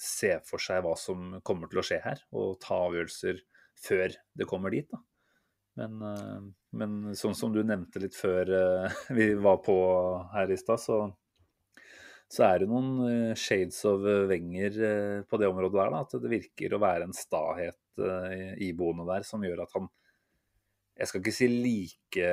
se for seg hva som kommer til å skje her, og ta avgjørelser før det kommer dit. da. Men, eh, men sånn som du nevnte litt før eh, <laughs> vi var på her i stad, så, så er det noen shades of Wenger på det området der. da, At det virker å være en stahet iboende der som gjør at han jeg skal ikke si like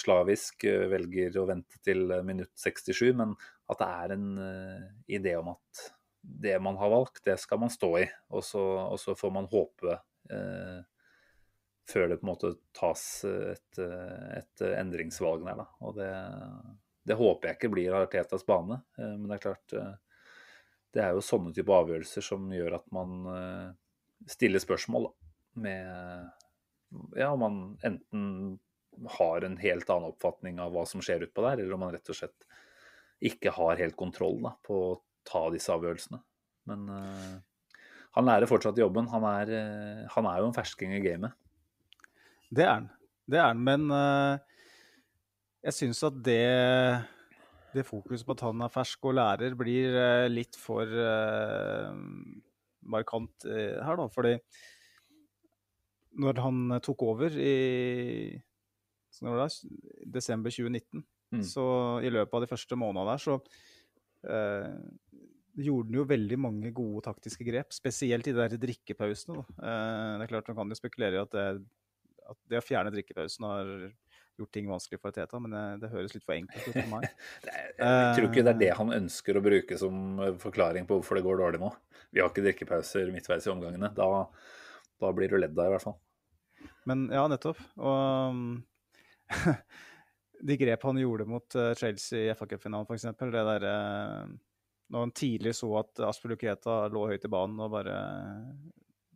slavisk eh, velger å vente til eh, minutt 67, men at det er en eh, idé om at det man har valgt, det skal man stå i. Og så, og så får man håpe eh, før det på en måte tas et, eh, et endringsvalg der. Da. Og det, det håper jeg ikke blir Artetas bane, eh, men det er klart eh, Det er jo sånne type avgjørelser som gjør at man eh, stiller spørsmål da, med ja, om man enten har en helt annen oppfatning av hva som skjer utpå der, eller om man rett og slett ikke har helt kontroll da, på å ta disse avgjørelsene. Men uh, han lærer fortsatt jobben. Han er, uh, han er jo en fersking i gamet. Det er han. Det er han, men uh, jeg syns at det, det fokuset på at han er fersk og lærer, blir litt for markant her, da. Fordi når han tok over i det er, desember 2019, Mm. så i løpet av de første månedene der, så eh, gjorde han jo veldig mange gode taktiske grep, spesielt i de der drikkepausene. Eh, det er klart Man kan jo spekulere i at det, at det å fjerne drikkepausen har gjort ting vanskelig for Teta, men det, det høres litt for enkelt ut for meg. <laughs> Jeg tror ikke det er det han ønsker å bruke som eh, forklaring på hvorfor det går dårlig nå. Vi har ikke drikkepauser midtveis i omgangene. Da, da blir du ledd av, i hvert fall. Men ja, nettopp. Og um, <laughs> de grep han gjorde mot eh, Chelsea i FA Cup-finalen, f.eks. Det der eh, Når han tidlig så at Asper Luketa lå høyt i banen og bare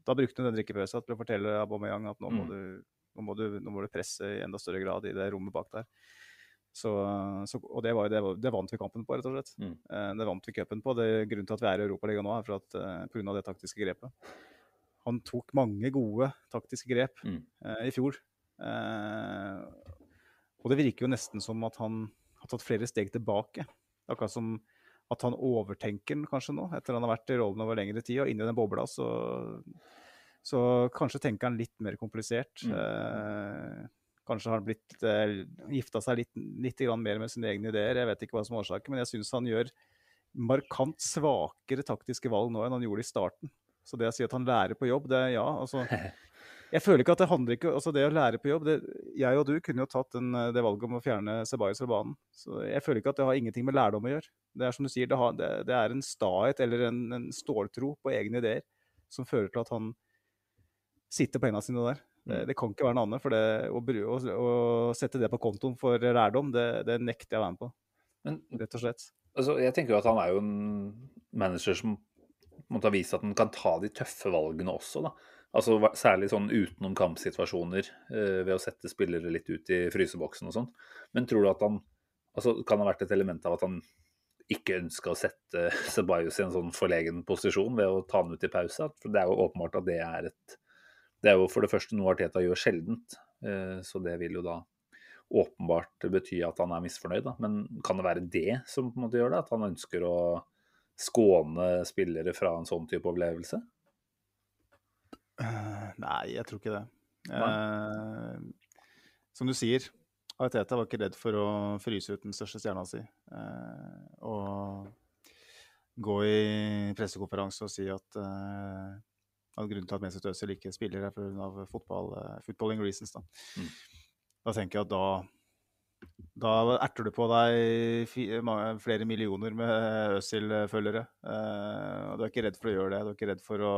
Da brukte han den drikkepausen til å fortelle Aubameyang at nå må, Mm. du, nå, må du, nå må du presse i enda større grad i det rommet bak der. Så, så, og det, var, det, det, vant vi kampen på, rett og slett. Mm. Eh, det vant vi cupen på. Det, grunnen til at vi er i Europaligaen nå, er for at, uh, pga. det taktiske grepet. Han tok mange gode taktiske grep mm. eh, i fjor. Eh, og det virker jo nesten som at han har tatt flere steg tilbake. Akkurat som at han overtenker den kanskje nå, etter han har vært i rollen over lengre tid. Og inni den bobla så, så kanskje tenker han litt mer komplisert. Mm. Eh, kanskje har han blitt eh, gifta seg litt, litt mer med sine egne ideer. Jeg vet ikke hva som er årsaken, men jeg syns han gjør markant svakere taktiske valg nå enn han gjorde i starten. Så det å si at han lærer på jobb, det er ja. altså <laughs> Jeg føler ikke at det handler ikke altså det å lære på jobb det, Jeg og du kunne jo tatt den, det valget om å fjerne Sebajos fra banen. Så jeg føler ikke at det har ingenting med lærdom å gjøre. Det er som du sier, det, har, det, det er en stahet eller en, en, ståltro på egne ideer som fører til at han sitter på hendene sine der. Det, mm. det, kan ikke være noe annet. for det, å, å, å, sette det på kontoen for lærdom, det, det nekter jeg å være med på. Men, rett og slett. Altså, jeg tenker jo at han er jo en manager som måtte ha vist at han kan ta de tøffe valgene også. da. Altså Særlig sånn utenom kampsituasjoner, eh, ved å sette spillere litt ut i fryseboksen og sånn. Men tror du at han altså Kan ha vært et element av at han ikke ønska å sette <laughs> Sebajos i en sånn forlegen posisjon ved å ta han ut i pause? For det er jo åpenbart at det er et Det er jo for det første noe Arteta gjør sjeldent, eh, så det vil jo da åpenbart bety at han er misfornøyd. Da. Men kan det være det som på en måte gjør det? At han ønsker å skåne spillere fra en sånn type opplevelse? Uh, nei, jeg tror ikke det. Uh, som du sier, Ariteta var ikke redd for å fryse ut den største stjerna si. Uh, og gå i pressekonferanse og si at, at grunnen til at Mesut Özil ikke spiller, er pga. fotball, footballing reasons. Da. Mm. da tenker jeg at da da erter du på deg flere millioner med Øzil-følgere. du er ikke redd for å gjøre det. Du er ikke redd for å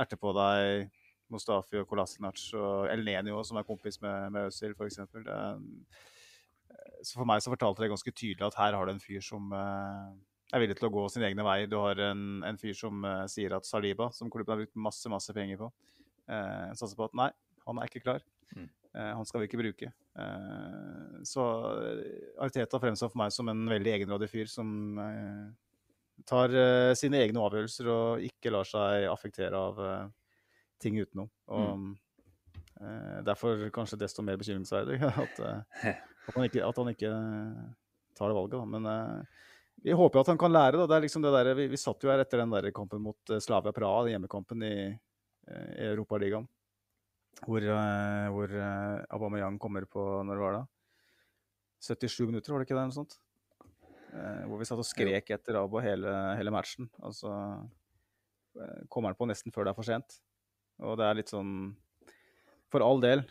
erter på deg Mustafi og Kolasinac og El Nenio, som er kompis med, med Øzil, f.eks. Så for meg så fortalte det ganske tydelig at her har du en fyr som uh, er villig til å gå sine egne veier. Du har en, en fyr som sier at Saliba, som klubben har brukt masse masse penger på, satser på at nei, han er ikke klar. Mm. Han skal vi ikke bruke. Så Ariteta fremstår for meg som en veldig egenrådig fyr som tar uh, sine egne avgjørelser og ikke lar seg affektere av ting utenom. Og mm. Derfor kanskje desto mer bekymringsverdig <laughs> at, <laughs> at, han ikke, at han ikke tar det valget. Da. Men vi håper at han kan lære. Da. Det er liksom det der, vi, vi satt jo her etter den der kampen mot Slavia Praha, hjemmekampen i, i Europaligaen. Hvor, hvor Aubameyang kommer på Når det var da? 77 minutter, var det ikke det? Noe sånt? Eh, hvor vi satt og skrek etter Abo hele, hele matchen. Og så eh, kommer han på nesten før det er for sent. Og det er litt sånn For all del.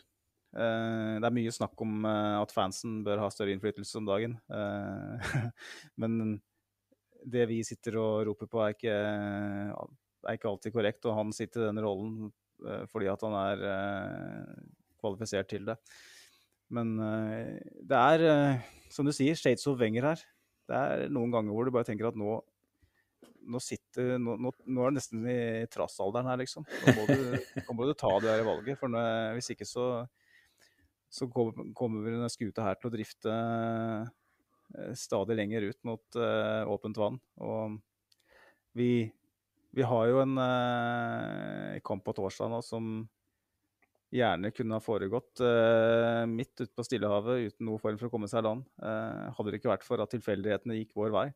Eh, det er mye snakk om at fansen bør ha større innflytelse om dagen. <laughs> men det vi sitter og roper på, er ikke, er ikke alltid korrekt. Og han sitter i den rollen fordi at han er kvalifisert til det. Men det er, som du sier, Shades of Wenger her. Det er noen ganger hvor du bare tenker at nå, nå sitter nå, nå, nå, er du nesten i trassalderen her, liksom. Nå må du, nå må du ta det der valget. For hvis ikke så, så kommer denne skuta her til å drifte eh, stadig lenger ut mot uh, åpent vann. Og vi, vi har jo en eh, kamp på torsdag nå som gjerne kunne ha foregått eh, midt ute på Stillehavet uten noen form for å komme seg i land. Eh, hadde det ikke vært for at tilfeldighetene gikk vår vei.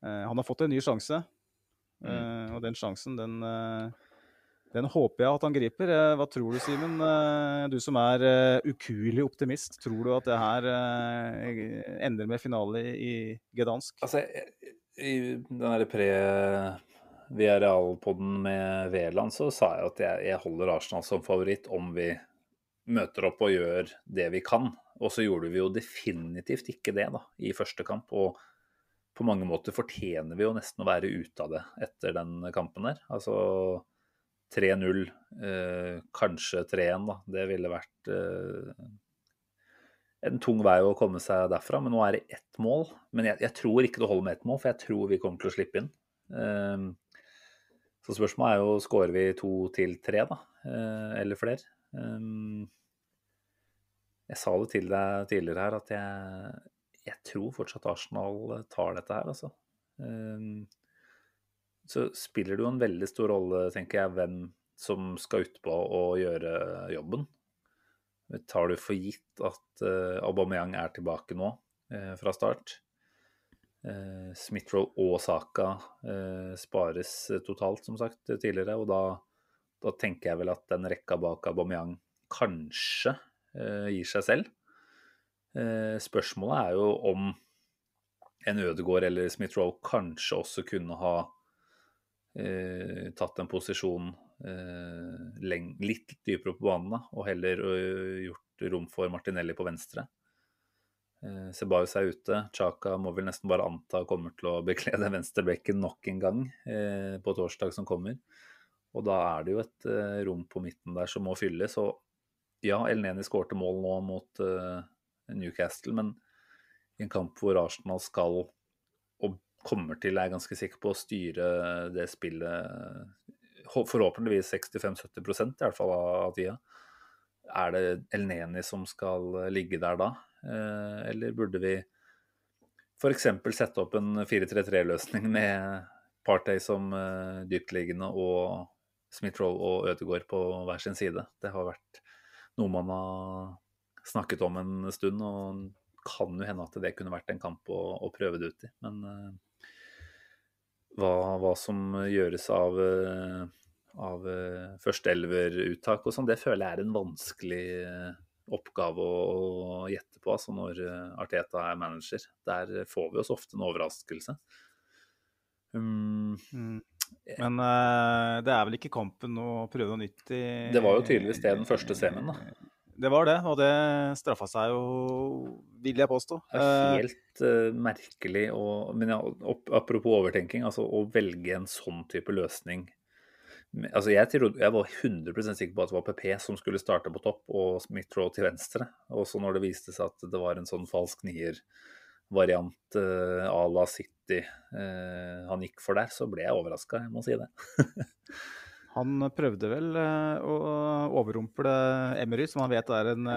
Uh, han har fått en ny sjanse, mm. og den sjansen, den, den, håper jeg at han griper. hva tror du, Simen? du som er ukuelig optimist. Tror du at det her ender med finale i, i Gdansk? Altså, i den derre pre via realpodden med Veland så sa jeg at jeg, jeg, holder Arsenal som favoritt om vi møter opp og gjør det vi kan. Og så gjorde vi jo definitivt ikke det da, i første kamp. Og på mange måter fortjener vi jo nesten å være ute av det etter den kampen der. Altså 3-0, eh, kanskje 3-1, da. Det ville vært eh, en tung vei å komme seg derfra. Men nå er det ett mål. Men jeg, jeg tror ikke det holder med ett mål, for jeg tror vi kommer til å slippe inn. Eh, så spørsmålet er jo skårer vi to til tre, da, eh, eller flere. Um, jeg sa det til deg tidligere her, at jeg, jeg tror fortsatt Arsenal tar dette her, altså. Um, så spiller det jo en veldig stor rolle, tenker jeg, hvem som skal utpå og gjøre jobben. Tar du for gitt at uh, Aubameyang er tilbake nå uh, fra start? Uh, Smith-Roll og Saka eh, spares totalt, som sagt, tidligere. Og da, da, tenker jeg vel at den rekka bak Aubameyang kanskje eh, gir seg selv. spørsmålet er jo om en Ødegaard eller Smith-Roll kanskje også kunne ha tatt en posisjon litt dypere på banen og heller gjort rom for Martinelli på venstre. Eh, Ceballos er ute. Chaka må vel nesten bare anta kommer til å bekle den venstrebekken nok en gang eh, på torsdag som kommer. Og da er det jo et eh, rom på midten der som må fylles. Og ja, Elneni skårte mål nå mot eh, Newcastle, men i en kamp hvor Arsenal skal, og kommer til, er jeg ganske sikker på, å styre det spillet forhåpentligvis 65-70% i hvert fall av tida. Er det Elneni som skal ligge der da? Eh, eller burde vi f.eks. sette opp en 4-3-3-løsning <laughs> med Partey som eh, dyptliggende og Smith-Roll og Ødegaard på hver sin side? Det har vært noe man har snakket om en stund, og kan jo hende at det kunne vært en kamp å, å prøve det ut i. Men uh, hva, hva, som gjøres av, av uh, førsteelveruttak og sånn, det føler jeg er en vanskelig uh, oppgave å, gjette på altså når eh, Arteta er manager. Der får vi oss ofte en overraskelse. Um, mm. Men uh, det er vel ikke kampen å prøve noe nytt i Det var jo tydeligvis det den første semien, da. Det var det, og det straffa seg jo, vil jeg påstå. Det er helt uh, merkelig å Men ja, opp, apropos overtenking, altså å velge en sånn type løsning Altså jeg, trodde, jeg, var 100 sikker på at det var PP som skulle starte på topp og Smith-Roe til venstre. Og så når det viste seg at det var en sånn falsk nier-variant uh, à la City uh, han gikk for der, så ble jeg overraska, jeg må si det. <laughs> han prøvde vel uh, å overrumple Emery, som han vet er en,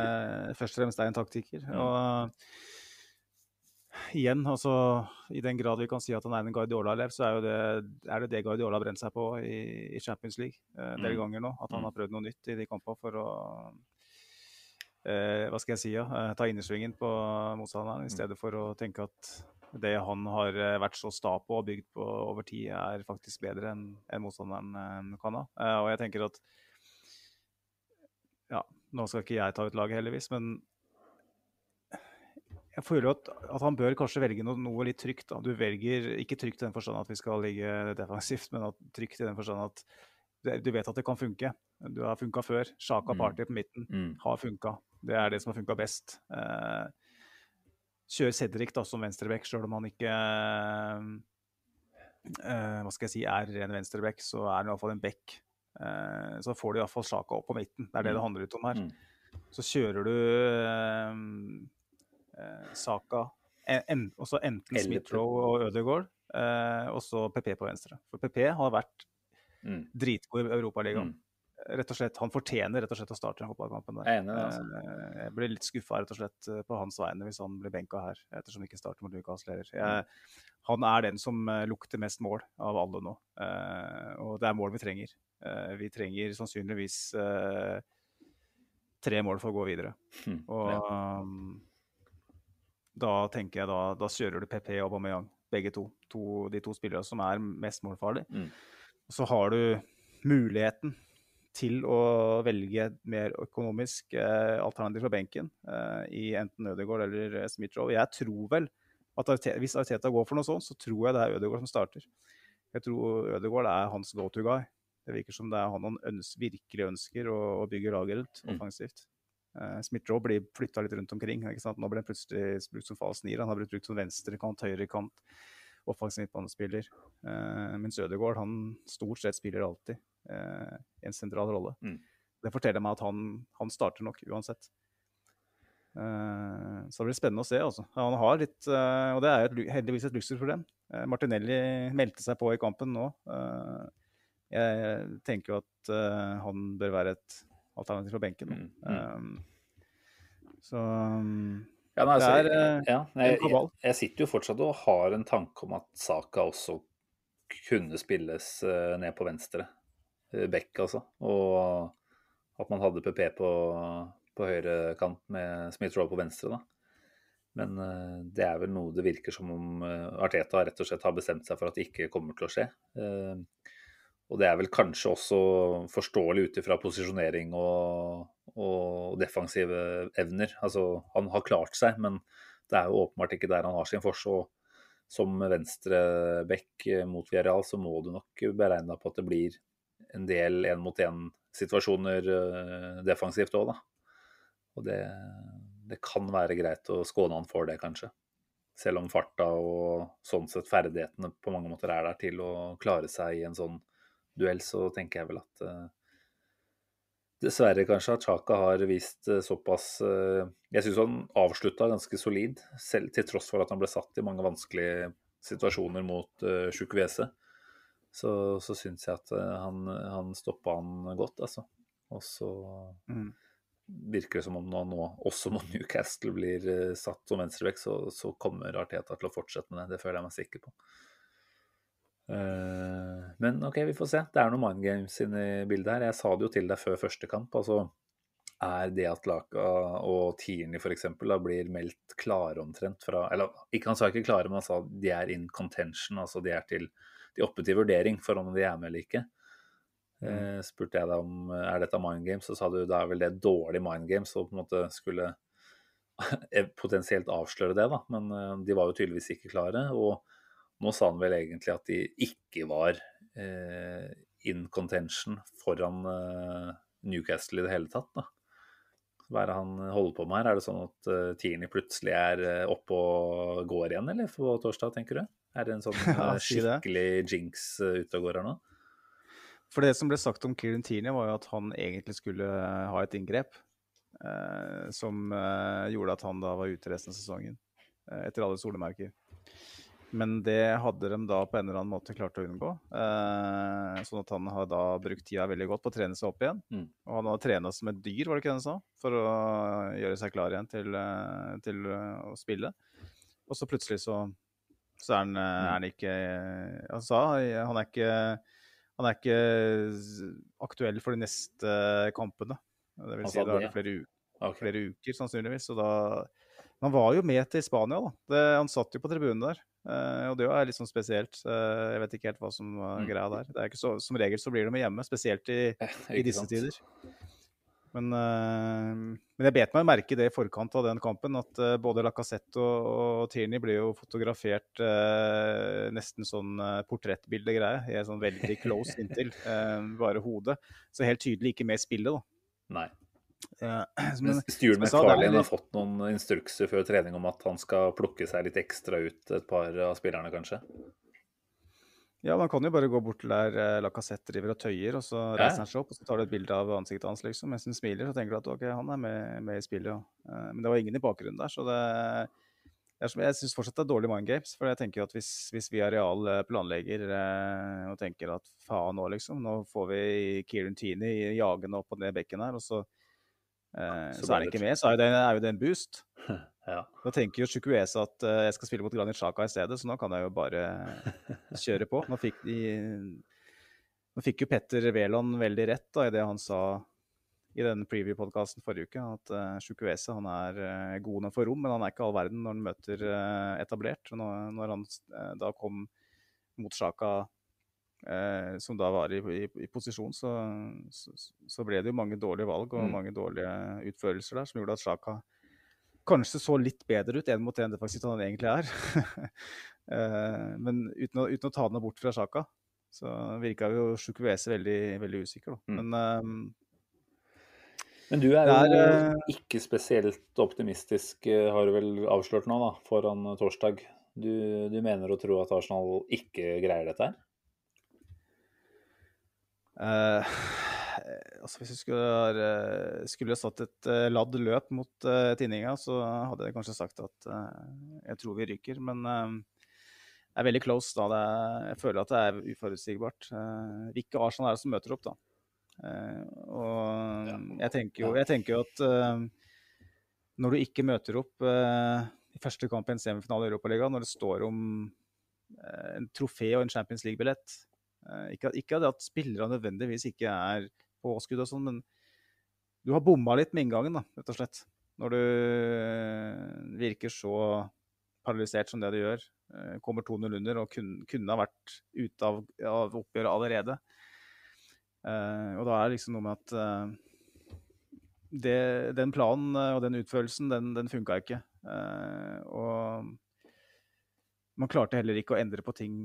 først og fremst er en taktiker. Mm. og igjen, altså, i den grad vi kan si at han er en Guardiola-elev, så er, det, er, det, det Guardiola har brent seg på i, i Champions League eh, en del mm. ganger nå. At han mm. har prøvd noe nytt i de kampene for å eh, hva skal jeg si, ja, eh, ta innersvingen på motstanderen, i mm. stedet for å tenke at det han har eh, vært så sta på og bygd på over tid, er faktisk bedre enn en motstanderen kan ha. Og jeg tenker at ja, nå skal ikke jeg ta ut laget, heldigvis, men jeg føler at, at, han bør kanskje velge noe, noe litt trygt. Da. Du velger ikke trygt i den forstand at vi skal ligge defensivt, men at, trygt i den forstand at du vet at det kan funke. Du har funka før. Sjaka mm. Party på midten mm. har funka. Det er det som har funka best. Eh, kjør Cedric da, som venstreback, sjøl om han ikke eh, hva skal jeg si, er ren venstreback, så er han iallfall en back. Eh, så får du iallfall Sjaka opp på midten. Det er det mm. det handler ut om her. Mm. Så kjører du eh, Saka. En, også enten Smith-Roe og Ødegaard, eh, og så PP på venstre. For PP har vært mm. dritgod i Europaligaen. Mm. Rett og slett, Han fortjener rett og slett å starte fotballkampen der. Jeg, altså. eh, jeg blir litt skuffa rett og slett eh, på hans vegne hvis han blir benka her, ettersom han ikke starter mot Newcastle heller. Mm. Han er den som eh, lukter mest mål av alle nå, eh, og det er mål vi trenger. vi trenger sannsynligvis tre mål for å gå videre. Hm, og um, da tenker jeg da, da kjører du PP og Aubameyang, begge to. to. De to spillere som er mest målfarlige. Mm. Så har du muligheten til å velge et mer økonomisk eh, alternativ fra benken eh, i enten Ødegaard eller eh, Smith-Roe. Jeg tror vel at Arteta, hvis Arteta går for noe sånt, så tror jeg det er Ødegaard som starter. Jeg tror Ødegaard er hans go to guy. Det virker som det er han han ønsker, virkelig ønsker å, å bygge laget ut mm. offensivt. Uh, Smith Joe blir flytta litt rundt omkring. Nå ble han plutselig brukt som falsk nier. Han har blitt brukt som venstrekant, høyrekant, offensiv midtbanespiller. Uh, mens Ødegaard han stort sett spiller alltid uh, en sentral rolle. Mm. Det forteller meg at han, han starter nok uansett. Uh, så det blir spennende å se. Altså. Han har litt, og det er et, heldigvis et luksusproblem. Martinelli meldte seg på i kampen nå. jeg tenker jo at han bør være et alternativ fra benken. Mm. Um, Så um, Ja, nei, altså, Det er, eh, ja, nei, en jeg, kabal. jeg sitter jo fortsatt og har en tanke om at Saka også kunne spilles uh, ned på venstre eh, bekk, altså. Og at man hadde PP på, på høyre kant med Smith-Rowe på venstre, da. Men uh, det er vel noe det virker som om uh, Arteta rett og slett har bestemt seg for at det ikke kommer til å skje. Eh, og det er vel kanskje også forståelig ut ifra posisjonering og, og defensive evner. Altså, han har klart seg, men det er jo åpenbart ikke der han har sin forse. Som venstreback mot Villarreal, så må du nok beregne på at det blir en del én-mot-én-situasjoner eh, defensivt òg, da. Og det, det kan være greit å skåne han for det, kanskje. Selv om farta og sånn sett ferdighetene på mange måter er der til å klare seg i en sånn duell, så tenker jeg vel at eh, Dessverre kanskje at Chaka har vist eh, såpass eh, Jeg syns han avslutta ganske solid, selv til tross for at han ble satt i mange vanskelige situasjoner mot uh, Chukwese. Så, så syns jeg at han, han stoppa han godt, altså. Og så Mm. virker det som om nå, nå også når Newcastle blir satt som venstrebekk, så, så kommer Arteta til å fortsette med det. Det føler jeg meg sikker på. Eh, men OK, vi får se. Det er noen mind games inne i bildet her. Jeg sa det jo til deg før første kamp. altså er det at Laka og Tierney f.eks. blir meldt klare omtrent fra Eller ikke, han sa ikke klare, men han sa de er in contention. Altså de er til de oppe til vurdering for om de er med eller ikke. Eh, spurte jeg deg om er dette mind games, så sa du da er vel det dårlig mind games og på en måte skulle <laughs> potensielt avsløre det, da. Men eh, de var jo tydeligvis ikke klare. Og nå sa han vel egentlig at de ikke var eh, in contention foran eh, Newcastle i det hele tatt, da. Hva er det han holder på med her? Er det sånn at uh, Tierney plutselig er uh, oppe og går igjen, eller på torsdag, tenker du? Er det en sånn <laughs> uh, skikkelig jinx uh, ute og går her nå? For det som ble sagt om Kieran Tierney, var jo at han egentlig skulle ha et inngrep. Som gjorde at han da var ute resten av sesongen. Etter alle solemerker. Men det hadde de da på en eller annen måte klart å unngå. Eh, sånn at han har da brukt tida veldig godt på å trene seg opp igjen. Mm. Og han har trena som et dyr, var det ikke det han sa? For å gjøre seg klar igjen til, eh, til eh, å spille. Og så plutselig så, så er, han, eh, er han ikke Han sa han er ikke han er ikke aktuell for de neste kampene. Det vil si det er flere, u flere uker, sannsynligvis. Og da han var jo med til Spania, da. Det, han satt jo på tribunen der. Eh, og det er litt sånn spesielt. Uh, jeg vet ikke helt hva som var Mm. greia der. Det er så, som regel så blir de med hjemme, spesielt i, i disse tider. Men, eh, men jeg bet meg merke det i forkant av den kampen, at eh, både Lacassette og, og Tierney ble jo fotografert eh, nesten sånn uh, portrettbildegreie. Sånn veldig close inntil. eh, bare hodet. Så helt tydelig ikke med i spillet, da. Nei. Eh, <clears throat> Stuart McFarlane har fått noen instrukser før trening om at han skal plukke seg litt ekstra ut et par av spillerne, kanskje? ja, man kan jo bare gå bort til der eh, Lacassette driver og tøyer, og så Ja. reiser han seg opp og så tar du et bilde av ansiktet hans liksom, mens han smiler. Så tenker du at ok, han er med, med i spillet, ja. Eh, men det var ingen i bakgrunnen der, så det jeg syns fortsatt det er dårlig mind games. For jeg tenker jo at hvis, hvis vi Areal eh, planlegger eh, og tenker at faen nå, liksom, nå får vi Kieran Tini jagende opp og ned bekken her, og så, eh, Så så, er han det- ikke med, så er, det, er jo det en boost. <laughs> Ja. Da tenker jo Chukwueze at eh, jeg skal spille mot Granit Xhaka i stedet, så nå kan jeg jo bare <laughs> kjøre på. Nå fikk, de, nå fikk jo Petter Wæland veldig rett da, i det han sa i den preview-podkasten forrige uke, at uh, Chukwueze han er uh, god nok for rom, men han er ikke all verden når han møter uh, etablert. Når, når han uh, da kom mot Xhaka, eh, som da var i, i, i posisjon, så, så, så ble det jo mange dårlige valg og Mm. mange dårlige utførelser der, som gjorde at Sjaka kanskje så litt bedre ut én mot én faktisk enn han egentlig er. <laughs> Eh, Men uten å, uten å ta den bort fra Sjaka, så virka jo Chukwueze veldig, veldig usikker. Da. Mm. Men ehm, Men du er jo er, eh, ikke spesielt optimistisk, eh, har du vel avslørt nå, da, foran torsdag. Du, du mener å tro at Arsenal ikke greier dette her? Eh, <sighs> altså Hvis vi skulle, ha- skulle satt et uh, ladd løp mot uh, tinninga, så hadde jeg kanskje sagt at uh, jeg tror vi ryker. Men eh, det er veldig close. da. Det er, jeg føler at det er uforutsigbart. Uh, hvilke Arsenal er det som møter opp, da? Eh, og jeg tenker jo, jeg tenker jo at eh, når du ikke møter opp eh, i første kamp i en semifinale i Europaligaen, når det står om eh, en trofé og en Champions League-billett eh, ikke, ikke det at spillere nødvendigvis ikke er på påskudd og sånn, men du har bomma litt med inngangen, da, rett og slett. Når du eh, virker så paralysert som det du gjør. Eh, kommer 2-0 under og kun, kunne, ha vært ute av, av oppgjøret allerede. Uh, og da er det liksom noe med at uh, det, den planen og den utførelsen, den, den funka ikke. Uh, og man klarte heller ikke å endre på ting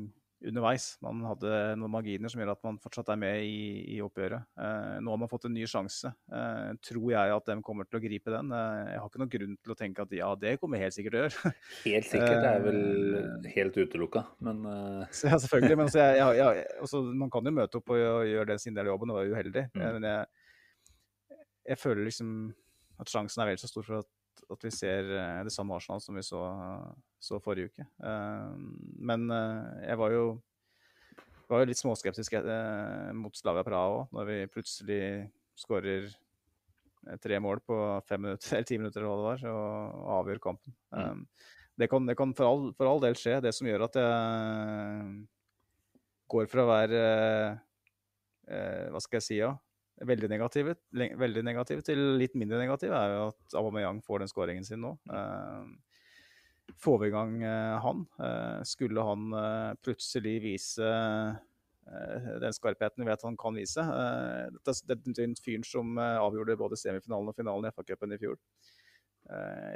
underveis. Man hadde noen marginer som gjør at man fortsatt er med i, i oppgjøret. Eh, nå har man fått en ny sjanse. Eh, tror jeg at de kommer til å gripe den? Eh, jeg har ikke noen grunn til å tenke at ja, det kommer helt sikkert til å gjøre. <laughs> Helt sikkert det er vel helt utelukka, men <laughs> Ja, selvfølgelig. Men jeg, jeg, jeg, også, <laughs> man kan jo møte opp og gjøre den sin del av jobben og være uheldig. Mm. Men jeg, jeg føler liksom at sjansen er vel så stor for at at vi ser eh, det samme Arsenal som vi så, så forrige uke. Eh, men eh, jeg var jo, var jo litt småskeptisk mot Slavia Praha òg, når vi plutselig skårer tre mål på fem minutter, <laughs> eller ti minutter eller hva det var, og avgjør kampen. Mm. Det kan, det kan for, all, for, all, del skje. Det som gjør at jeg går fra å være Hva skal jeg si, ja? Veldig negative, veldig negative til litt mindre negative, er jo at Aubameyang får den skåringen sin nå. Uh, får vi i gang uh, han? Uh, skulle han plutselig vise den skarpheten vi vet han kan vise? det er fyren som avgjorde både semifinalen og finalen i FA-cupen i fjor.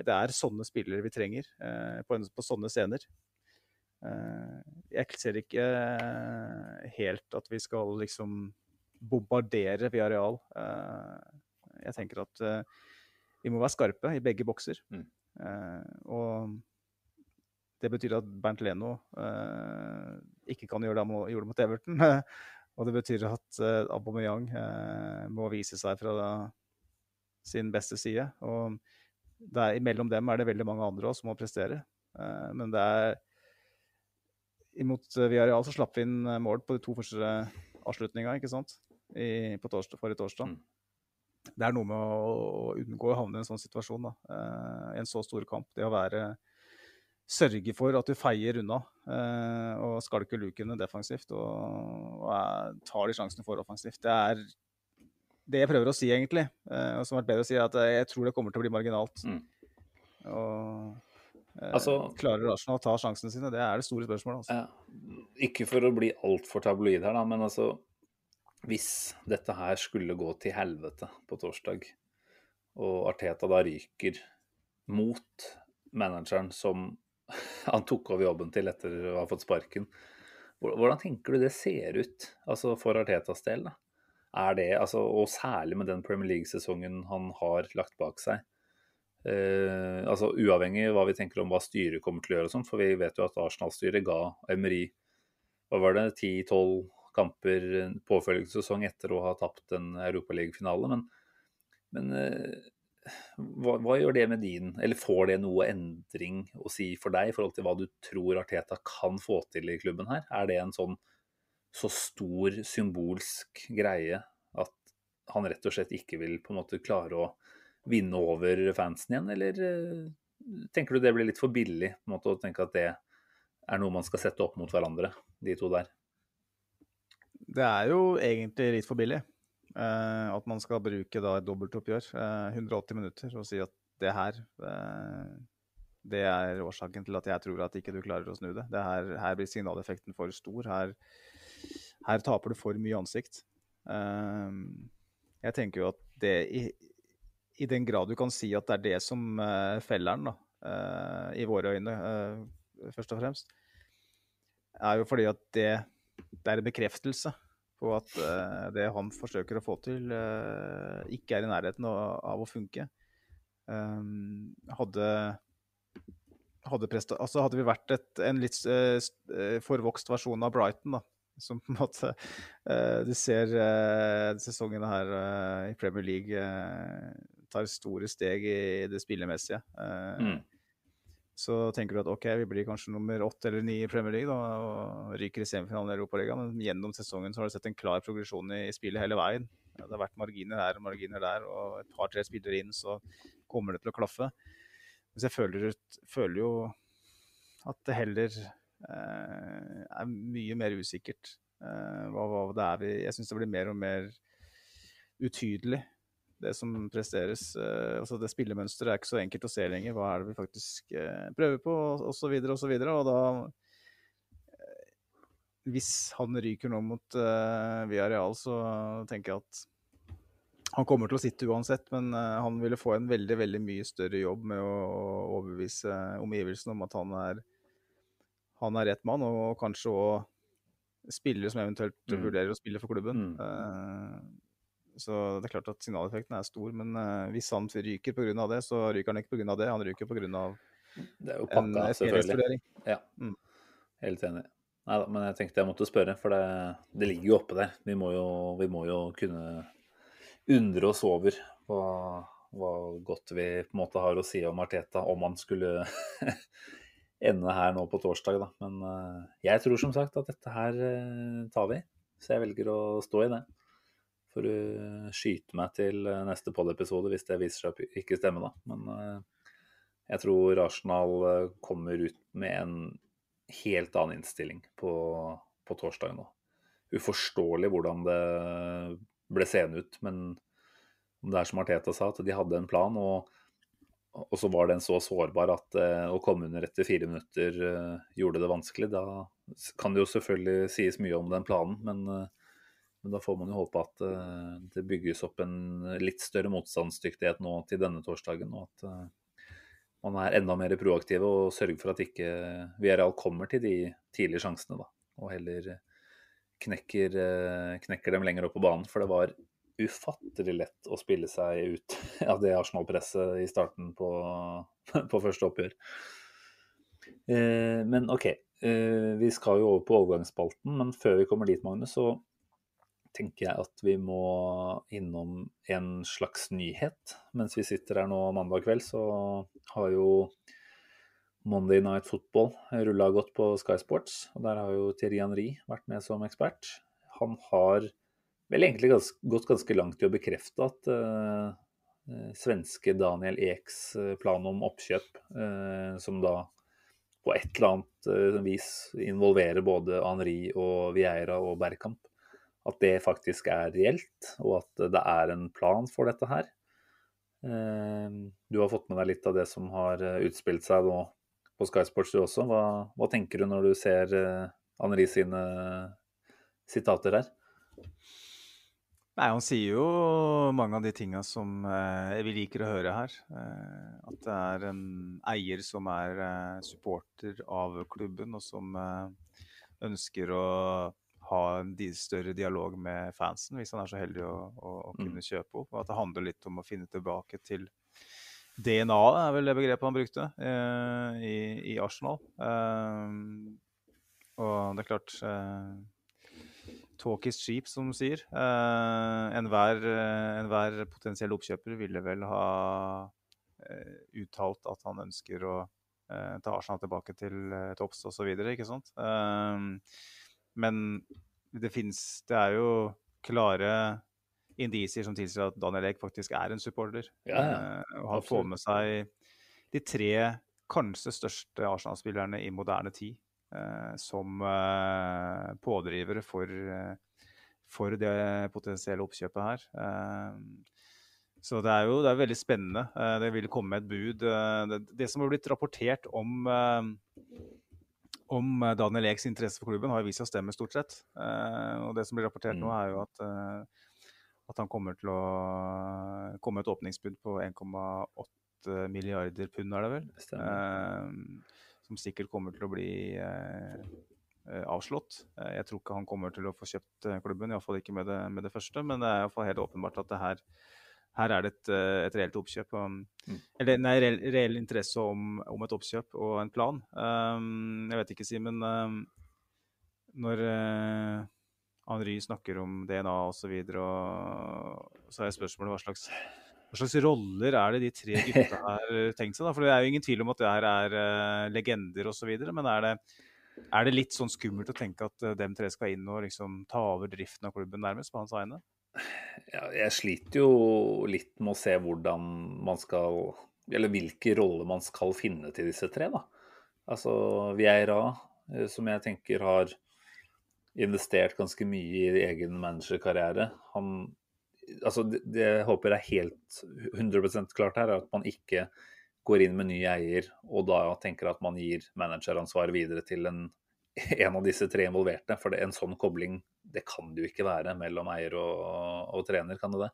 det er sånne spillere vi trenger på sånne scener. jeg ser ikke helt at vi skal liksom bombardere via real. Eh, jeg tenker at eh, vi må være skarpe i begge bokser. Mm. Eh, og det betyr at Bernt Leno ikke kan gjøre det han gjorde mot Everton. <laughs> og det betyr at Aubameyang må vise seg fra sin beste side. Og der, mellom dem er det veldig mange andre også som må prestere. men det er Imot Villarreal så slapp vi inn mål på de to første avslutninga, ikke sant? I, på torsdag, forrige torsdag. Mm. Det er noe med å, unngå å havne i en sånn situasjon. da, eh, En så stor kamp. Det å være Sørge for at du feier unna eh, og skalker lukene defensivt og, og er, tar de sjansene for offensivt. Det er det jeg prøver å si, egentlig. Eh, og som har vært bedre å si, er at jeg tror det kommer til å bli marginalt. Mm. Og altså, klarer Arsenal å ta sjansene sine? Det er det store spørsmålet. Altså. Ja, ikke for å bli altfor tabloid her, da, men altså hvis dette her skulle gå til helvete på torsdag, og Arteta da ryker mot manageren som <laughs> han tok over jobben til etter å ha fått sparken, hvordan tenker du det ser ut altså for Artetas del? da? Er det, altså, og særlig med den Premier League-sesongen han har lagt bak seg. Eh, altså Uavhengig av hva vi tenker om hva styret kommer til å gjøre, og sånt, for vi vet jo at Arsenal-styret ga Emery hva var det, 10-12 kamper påfølgende sesong etter å ha tapt en europaligafinale. Men, men eh, hva, hva, gjør det med din Eller får det noe endring å si for deg i forhold til hva du tror Arteta kan få til i klubben her? Er det en sånn så stor symbolsk greie at han rett og slett ikke vil på en måte klare å vinne over fansen igjen, eller eh, tenker du det blir litt for billig på en måte å tenke at det er noe man skal sette opp mot hverandre, de to der? Det er jo egentlig litt for billig. Uh, at man skal bruke da et dobbeltoppgjør, uh, 180 minutter, og si at det her uh, Det er årsaken til at jeg tror at ikke du klarer å snu det. det her, her, blir signaleffekten for stor. Her, her taper du for mye ansikt. jeg tenker jo at det i, i, den grad du kan si at det er det som feller den, da, i våre øyne, først og fremst, er jo fordi at det det er en bekreftelse på at uh, det han forsøker å få til, uh, ikke er i nærheten av, å funke. Um, hadde, hadde, altså hadde, vi vært et, en litt forvokst versjon av Brighton, da, som på en måte Du ser sesongene her i Premier League tar store steg i det spillemessige. Mm så tenker du at ok, vi blir kanskje nummer åtte eller ni i Premier League da, og ryker i semifinalen i Europaligaen. Men gjennom sesongen så har du sett en klar progresjon i, spillet hele veien. Ja, det har vært marginer her og marginer der, og et par-tre spillere inn, så kommer det til å klaffe. Mens jeg føler, føler jo at det heller eh, er mye mer usikkert. Eh, hva, hva det er vi Jeg syns det blir mer og mer utydelig, det som presteres. Eh, altså det spillemønsteret er ikke så enkelt å se lenger. Hva er det vi faktisk eh, prøver på, osv., osv. Og, og da eh, Hvis han ryker nå mot uh, Villarreal, så tenker jeg at han kommer til å sitte uansett, men uh, han ville få en veldig veldig mye større jobb med å, å overbevise omgivelsene om at han er, han er rett mann, og kanskje òg spillere som eventuelt Mm. vurderer å spille for klubben. Mm. Uh, så det er klart at signaleffekten er stor, men uh, hvis han ryker pga. det, så ryker han ikke pga. det. Han ryker pga. En eh, selvfølgelig. Ja, Mm. helt enig. Neida, men jeg tenkte jeg måtte spørre, for det, det ligger jo oppe der. Vi må jo, vi må jo kunne undre oss over hva, hva godt vi på en måte har å si om Arteta, om han skulle <laughs> ende her nå på torsdag. Da. Men eh, jeg tror som sagt at dette her eh, tar vi, så jeg velger å stå i det. For å skyte meg til eh, neste pod-episode hvis det viser seg å ikke stemme, da. Men eh, jeg tror Arsenal eh, kommer ut med en helt annen innstilling på, på torsdag nå. Uforståelig hvordan det ble seende ut, men det er som Arteta sa, at de hadde en plan, og, og så var den så sårbar at å komme under etter fire minutter gjorde det vanskelig. Da kan det jo selvfølgelig sies mye om den planen, men, men da får man jo håpe at eh, det bygges opp en litt større motstandsdyktighet nå til denne torsdagen, og at eh, man er enda mer proaktive og sørger for at ikke Villarreal kommer til de tidlige sjansene, da. Og heller knekker, eh, knekker dem lenger opp på banen. For det var ufattelig lett å spille seg ut <laughs> av det Arsenal-presset i starten på, <laughs> på første oppgjør. Men OK, vi skal jo over på overgangsspalten, men før vi kommer dit, Magnus, så tenker jeg at vi må innom en slags nyhet. Mens vi sitter her nå mandag kveld, så har jo Monday Night Football rulla godt på Sky Sports. Og der har jo Thierry Henry vært med som ekspert. Han har vel egentlig gans gått ganske langt i å bekrefte at uh, svenske Daniel Eks eh, plan om oppkjøp, uh, som da på et eller annet vis involverer både Henry og Vieira og Bergkamp, at det faktisk er reelt, og at det er en plan for dette her. Eh, Du har fått med deg litt av det som har eh, utspilt seg nå på Sky Sports du også. Hva, hva tenker du når du ser Anneli sine sitater her? Nei, Han sier jo mange av de tinga som eh, vi liker å høre her. Eh, at det er en eier som er eh, supporter av klubben, og som eh, ønsker å ha en større dialog med fansen, hvis han er så heldig å, å, å Mm. kunne kjøpe opp. Og at det handler litt om å finne tilbake til DNA-et, er vel det begrepet han brukte, eh, i, i Arsenal. Eh, og det er klart eh, Talk is cheap, som de sier. Eh, Enhver uh, enhver potensiell oppkjøper ville vel ha eh, uttalt at han ønsker å eh, ta Arsenal tilbake til eh, topps osv., ikke sant. Eh, men det fins Det er jo klare indisier som tilsier at Daniel Ek faktisk er en supporter. Ja, ja. Eh, og han får med seg de tre kanskje største Arsenal-spillerne i moderne tid eh, som eh, pådrivere for, eh, for det potensielle oppkjøpet her. Eh, så det er jo det er veldig spennende. Det vil komme et bud. Det, det som har blitt rapportert om om eh, Daniel Eks interesse for klubben, har vist seg å stemme, stort sett. Eh, og det som blir rapportert nå, Mm. er jo at, eh, at han kommer til å komme et åpningsbud på 1,8 milliarder pund, er det vel? Som sikkert kommer til å bli avslått. Jeg tror ikke han kommer til å få kjøpt klubben, iallfall ikke med det, med det første. Men det er i hvert fall helt åpenbart at det her, her er det et, eh, et reelt oppkjøp. Um, Mm. Eller nei, reell, reell interesse om, om et oppkjøp og en plan. Um, jeg vet ikke, Simen. Um, når uh, Henry snakker om DNA osv., så, videre, og så er spørsmålet hva slags hva slags roller er det de tre <laughs> gutta har tenkt seg? da? For Det er jo ingen tvil om at det her er uh, legender osv., men er det, er det litt sånn skummelt å tenke at uh, dem tre skal inn og liksom ta over driften av klubben nærmest på hans vegne? Ja, jeg sliter jo litt med å se hvordan man skal Eller hvilke roller man skal finne til disse tre, da. Altså Vieira, eh, som jeg tenker har investert ganske mye i egen managerkarriere. Han Altså, det, jeg håper er helt 100% klart her, er at man ikke går inn med ny eier og da tenker at man gir manageransvaret videre til en, <laughs> en av disse tre involverte. For det, en sånn kobling det kan det jo ikke være mellom eier og, og trener, kan det det?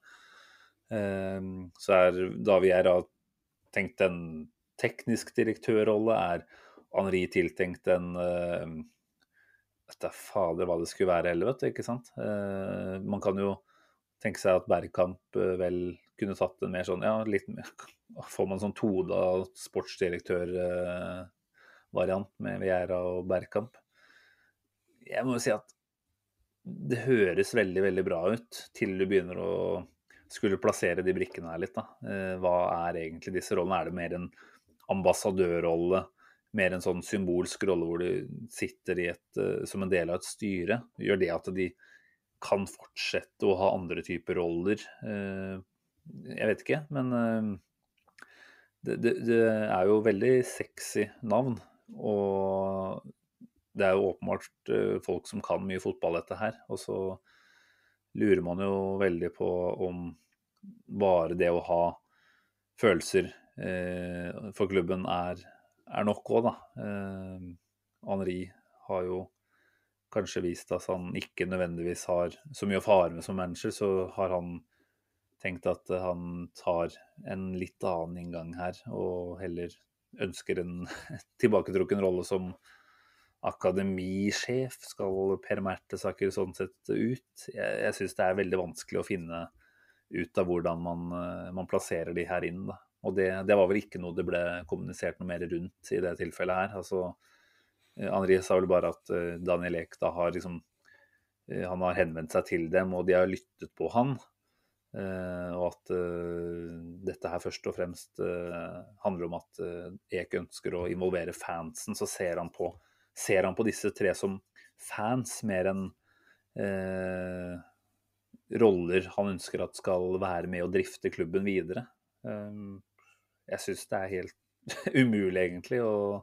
Um, så er da vi er tenkt en teknisk direktørrolle, er Henri tiltenkt en uh, Vet da fader hva det skulle være heller, vet du. Ikke sant? Uh, man kan jo tenke seg at Bergkamp uh, vel kunne tatt en mer sånn Ja, litt mer <laughs> Får man sånn toda sportsdirektør-variant med Vieira og Bergkamp? Jeg må jo si at det høres veldig, veldig bra ut til du begynner å skulle plassere de brikkene her litt. Da. Hva er egentlig disse rollene? Er det mer en ambassadørrolle? Mer en sånn symbolsk rolle hvor du sitter et, som en del av et styre? Gjør det at de kan fortsette å ha andre typer roller? Jeg vet ikke, men det, det, det er jo veldig sexy navn. Og det er jo åpenbart folk som kan mye fotball, dette her. Og så lurer man jo veldig på om bare det å ha følelser eh, for klubben er, er nok òg, da. Eh, Henri har jo kanskje vist at han ikke nødvendigvis har så mye å fare med som manager, så har han tenkt at han tar en litt annen inngang her, og heller ønsker en <laughs> tilbaketrukken rolle som akademisjef. Skal Per Mertesaker sånn sett ut? Jeg, jeg syns det er veldig vanskelig å finne ut av hvordan man, eh, man plasserer de her inn. Da. Og det, det, var vel ikke noe det ble kommunisert noe mer rundt i det tilfellet her. Altså, eh, Henri sa vel bare at uh, Daniel Eek da har liksom Han har henvendt seg til dem, og de har lyttet på han. Og at dette her først og fremst handler om at Eek ønsker å involvere fansen. Så ser han på, ser han på disse tre som fans mer enn roller han ønsker at skal være med og drifte klubben videre. Um, jeg syns det er helt <laughs> umulig, egentlig, å,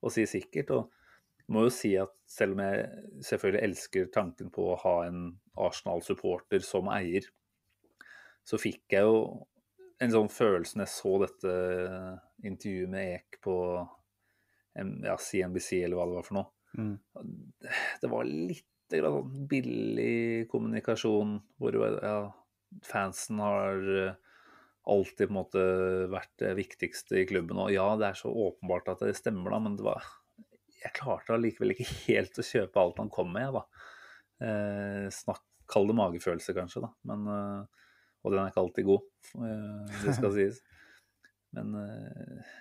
å, si sikkert. Og må jo si at selv om jeg selvfølgelig elsker tanken på å ha en Arsenal-supporter som eier, så fikk jeg jo en sånn følelse når jeg så dette intervjuet med Ek på ja, CNBC, eller hva det var for noe. Mm. Det var litt sånn billig kommunikasjon hvor ja, fansen har eh, alltid på en måte vært det viktigste i klubben. Og ja, det er så åpenbart at det stemmer, da, men det var, jeg klarte allikevel ikke helt å kjøpe alt han kom med. da. Eh, snakk, Kall det magefølelse, kanskje, da. Men, eh, og den er ikke alltid god, eh, det skal <laughs> sies. Men eh,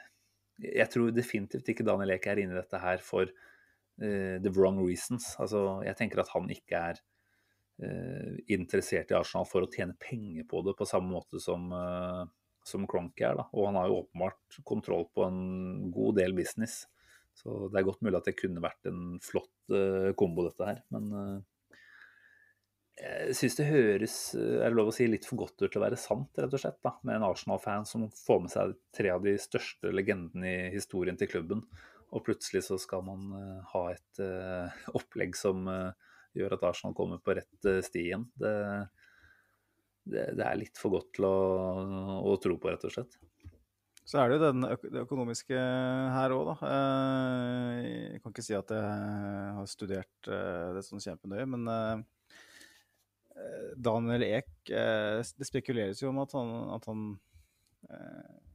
jeg tror definitivt ikke Daniel Eek er inne i dette her for uh, the wrong reasons. Altså, jeg tenker at han ikke er uh, interessert i Arsenal for å tjene penger på det på samme måte som, uh, som Cronky er. Da. Og han har jo åpenbart kontroll på en god del business. Så det er godt mulig at det kunne vært en flott kombo, dette her. Men jeg syns det høres er det lov å si, litt for godt ut til å være sant, rett og slett. da, Med en Arsenal-fan som får med seg tre av de største legendene i historien til klubben. Og plutselig så skal man uh, ha et uh, <laughs> opplegg som gjør at Arsenal kommer på rett sti igjen. Det, det, det, er litt for godt til å, å, tro på, rett og slett. Så er det jo den, det økonomiske her òg, da. Jeg kan ikke si at jeg har studert det sånn kjempenøye, men Daniel Eek Det spekuleres jo om at han, at han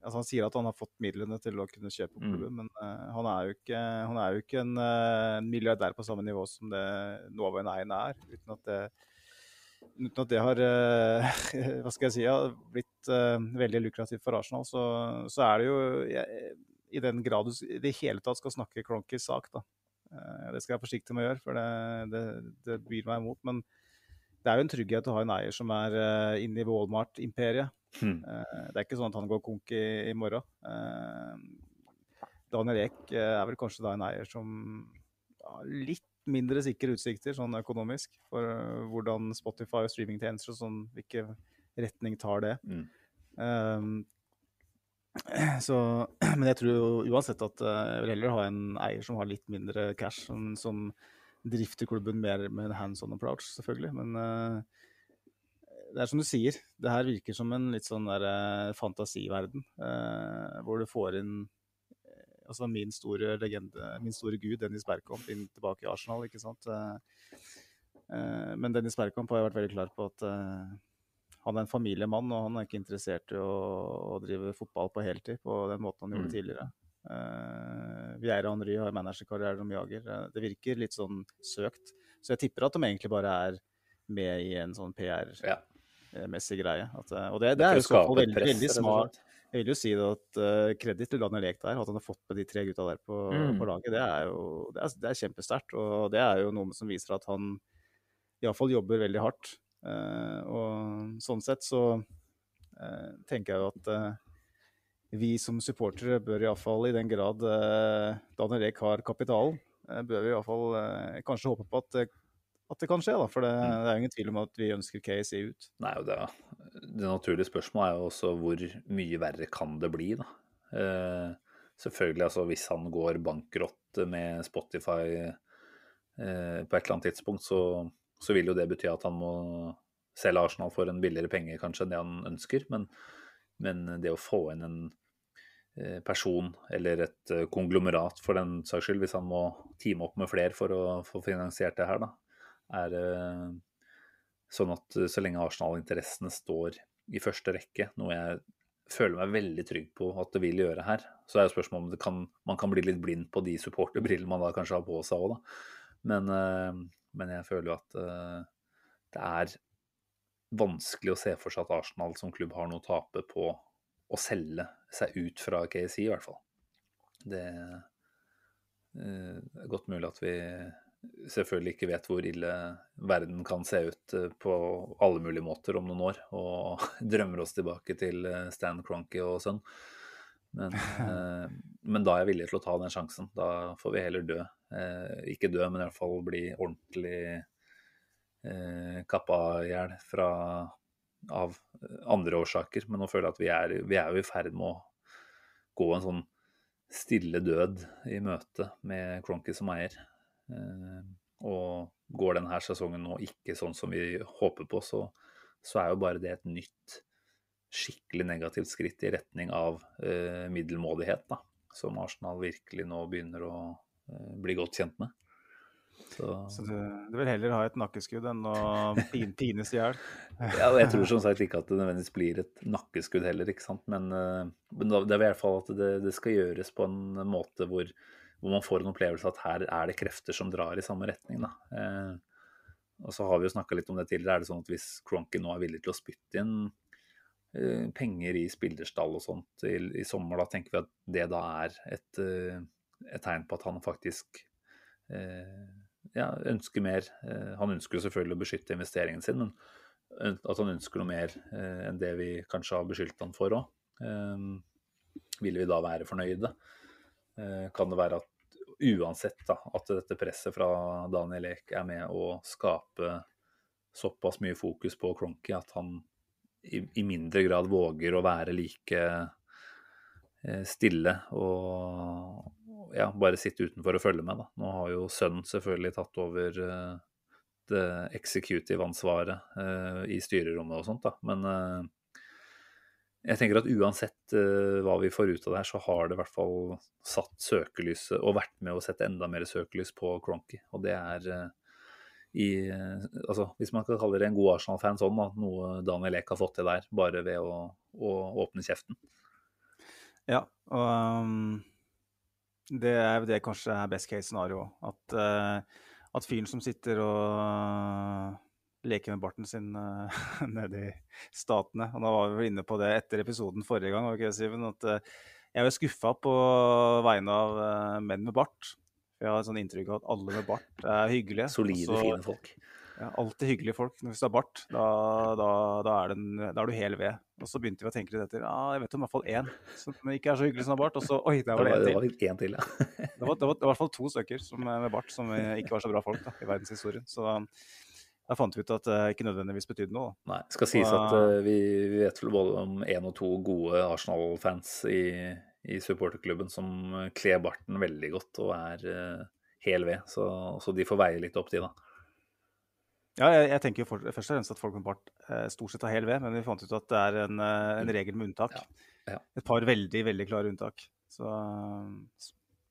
Altså han sier at han har fått midlene til å kunne kjøpe mm. klubben, mm. men uh, han, er ikke, han, er jo ikke, en uh, milliardær på samme nivå som det Novaen-eierne er. Uten at det, uten at det har uh, <laughs> hva skal jeg si, ja, blitt veldig lukrativt for Arsenal, så, så er det jo jeg, i den grad du i det hele tatt skal snakke Cronkys sak, da. det skal jeg være forsiktig med å gjøre, for det, det, det byr meg imot. Men det er jo en trygghet å ha en eier som er inne i Walmart-imperiet. Hmm. Uh, det er ikke sånn at han går konk i, i morgen. Uh, Daniel Eek er vel kanskje da en eier som har litt mindre sikre utsikter sånn økonomisk for hvordan Spotify og streamingtjenester og sånn, hvilken retning tar det. Mm. <clears throat> Så, <clears throat> men jeg tror jo uansett at jeg vil heller ha en eier som har litt mindre cash, som, som drifter klubben mer med en hands on approach, selvfølgelig. Men uh, det er som du sier, det her virker som en litt sånn der uh, fantasiverden, Uh, hvor du får inn altså min store legende, min store gud, Dennis Bergkamp, inn tilbake i Arsenal, ikke sant. Men Dennis Bergkamp har jo vært veldig klar på at han er en familiemann, og han er ikke interessert i å, å drive fotball på heltid på den måten han gjorde Mm. tidligere. Vieira Henry har managerkarriere de jager. Eh, det virker litt sånn søkt. Så jeg tipper at de egentlig bare er med i en sånn PR-messig greie. At, eh, og det, det er jo så veldig, press, veldig smart. Jeg vil jo si det at uh, kreditt til Daniel Ek der, at han har fått med de tre gutta der på, Mm. på laget, det er jo det er, det er kjempesterkt. Og det er jo noe som viser at han iallfall jobber veldig hardt. Uh, og sånn sett så uh, tenker jeg jo at eh, vi som supportere bør iallfall i den grad eh, Daniel Ek har kapitalen, uh, bør vi iallfall eh, kanskje håpe på at, det- at det kan skje. da, For det, Mm. det er jo ingen tvil om at vi ønsker KSI ut. Nei, det, det naturlige spørsmålet er jo også hvor mye verre kan det bli, da. Eh, selvfølgelig, altså hvis han går bankrott med Spotify eh, på et eller annet tidspunkt, så, så vil jo det bety at han må selge Arsenal for en billigere penge kanskje enn det han ønsker. Men, men det å få inn en eh, person eller et eh, konglomerat for den saks skyld, hvis han må teame opp med flere for å få finansiert det her, da, er eh, sånn at eh, så lenge Arsenal-interessene står i første rekke, noe jeg føler meg veldig trygg på at det vil gjøre her, så er jo spørsmålet om kan, man kan bli litt blind på de supporterbrillene man da kanskje har på seg òg, da. Men, eh, men jeg føler jo at eh, det er vanskelig å se for seg at Arsenal som klubb har noe å tape på å selge seg ut fra KSI, i hvert fall. Det eh, er godt mulig at vi selvfølgelig ikke vet hvor ille verden kan se ut eh, på alle mulige måter om noen år, og <laughs> drømmer oss tilbake til eh, Stan Cronky og sønn. Men, <laughs> men da er jeg villig til å ta den sjansen. Da får vi heller dø. Ikke dø, men i hvert fall bli ordentlig kappa i hjel fra av andre årsaker. Men nå føler jeg at vi er, vi er jo i ferd med å gå en sånn stille død i møte med Cronky som eier. Eh, og går denne sesongen nå ikke sånn som vi håper på, så, så er jo bare det et nytt skikkelig negativt skritt i retning av eh, middelmådighet, da, som Arsenal virkelig nå begynner å eh, bli godt kjent med. Så, Så du, du vil heller ha et nakkeskudd enn å tines <laughs> i hjel. ja, og jeg tror som sagt ikke at det nødvendigvis blir et nakkeskudd heller, ikke sant. Men, eh, men det er i hvert fall at det, det skal gjøres på en måte hvor, hvor man får en opplevelse at her er det krefter som drar i samme retning, da. Eh, og så har vi jo snakka litt om det tidligere. Er det sånn at hvis Cronky nå er villig til å spytte inn eh, penger i spillerstall og sånt i, i sommer, da tenker vi at det da er et, eh, et tegn på at han faktisk eh, ja, ønsker mer. Eh, han ønsker jo selvfølgelig å beskytte investeringen sin, men at han ønsker noe mer eh, enn det vi kanskje har beskyldt han for òg. Eh, vil vi da være fornøyde? Eh, kan det være at uansett da, at dette presset fra Daniel Ek er med å skape såpass mye fokus på Cronky at han i, i mindre grad våger å være like eh, stille og ja, bare sitte utenfor og følge med. Da. Nå har jo sønnen selvfølgelig tatt over uh, det executive ansvaret uh, i styrerommet og sånt, da. Men uh, jeg tenker at uansett hva vi får ut av det her, så har det i hvert fall satt søkelyset og vært med å sette enda mer søkelys på Cronky. Og det er i Altså, hvis man kan kalle det en god Arsenal-fan sånn, da, noe Daniel Ek har fått til der, bare ved å, å åpne kjeften. Ja, og um, det er jo det kanskje er best case scenario. At, uh, at fyren som sitter og leker med barten sin uh, <laughs> nede i Statene Og da var vi vel inne på det etter episoden forrige gang, okay, Siven? At uh, jeg var skuffa på vegne av menn med bart. Jeg har et sånt inntrykk av at alle med bart er hyggelige. Solide, fine folk. Ja, alltid hyggelige folk. Hvis du har bart, da, da, da, er den, da, er du hel ved. Og så begynte vi å tenke litt etter. Ja, jeg vet om i hvert fall én som ikke er så hyggelig som har bart. Og så oi, der var det en til. Det var, til, ja. <laughs> det, var, det, var, det var i hvert fall to stykker som, med bart som ikke var så bra folk da, i verdenshistorien. Så da fant vi ut at det ikke nødvendigvis betydde noe. Nei, det skal sies at uh, vi, vi, vet vel både om én og to gode Arsenal-fans i, i supporterklubben som kler barten veldig godt og er uh, hel ved. Så, så, de får veie litt opp, de, da. Ja, jeg, jeg tenker jo for, først og fremst at folk med bart eh, stort sett har hel ved, men vi fant ut at det er en, en regel med unntak. Ja. Ja. Et par veldig, veldig klare unntak. Så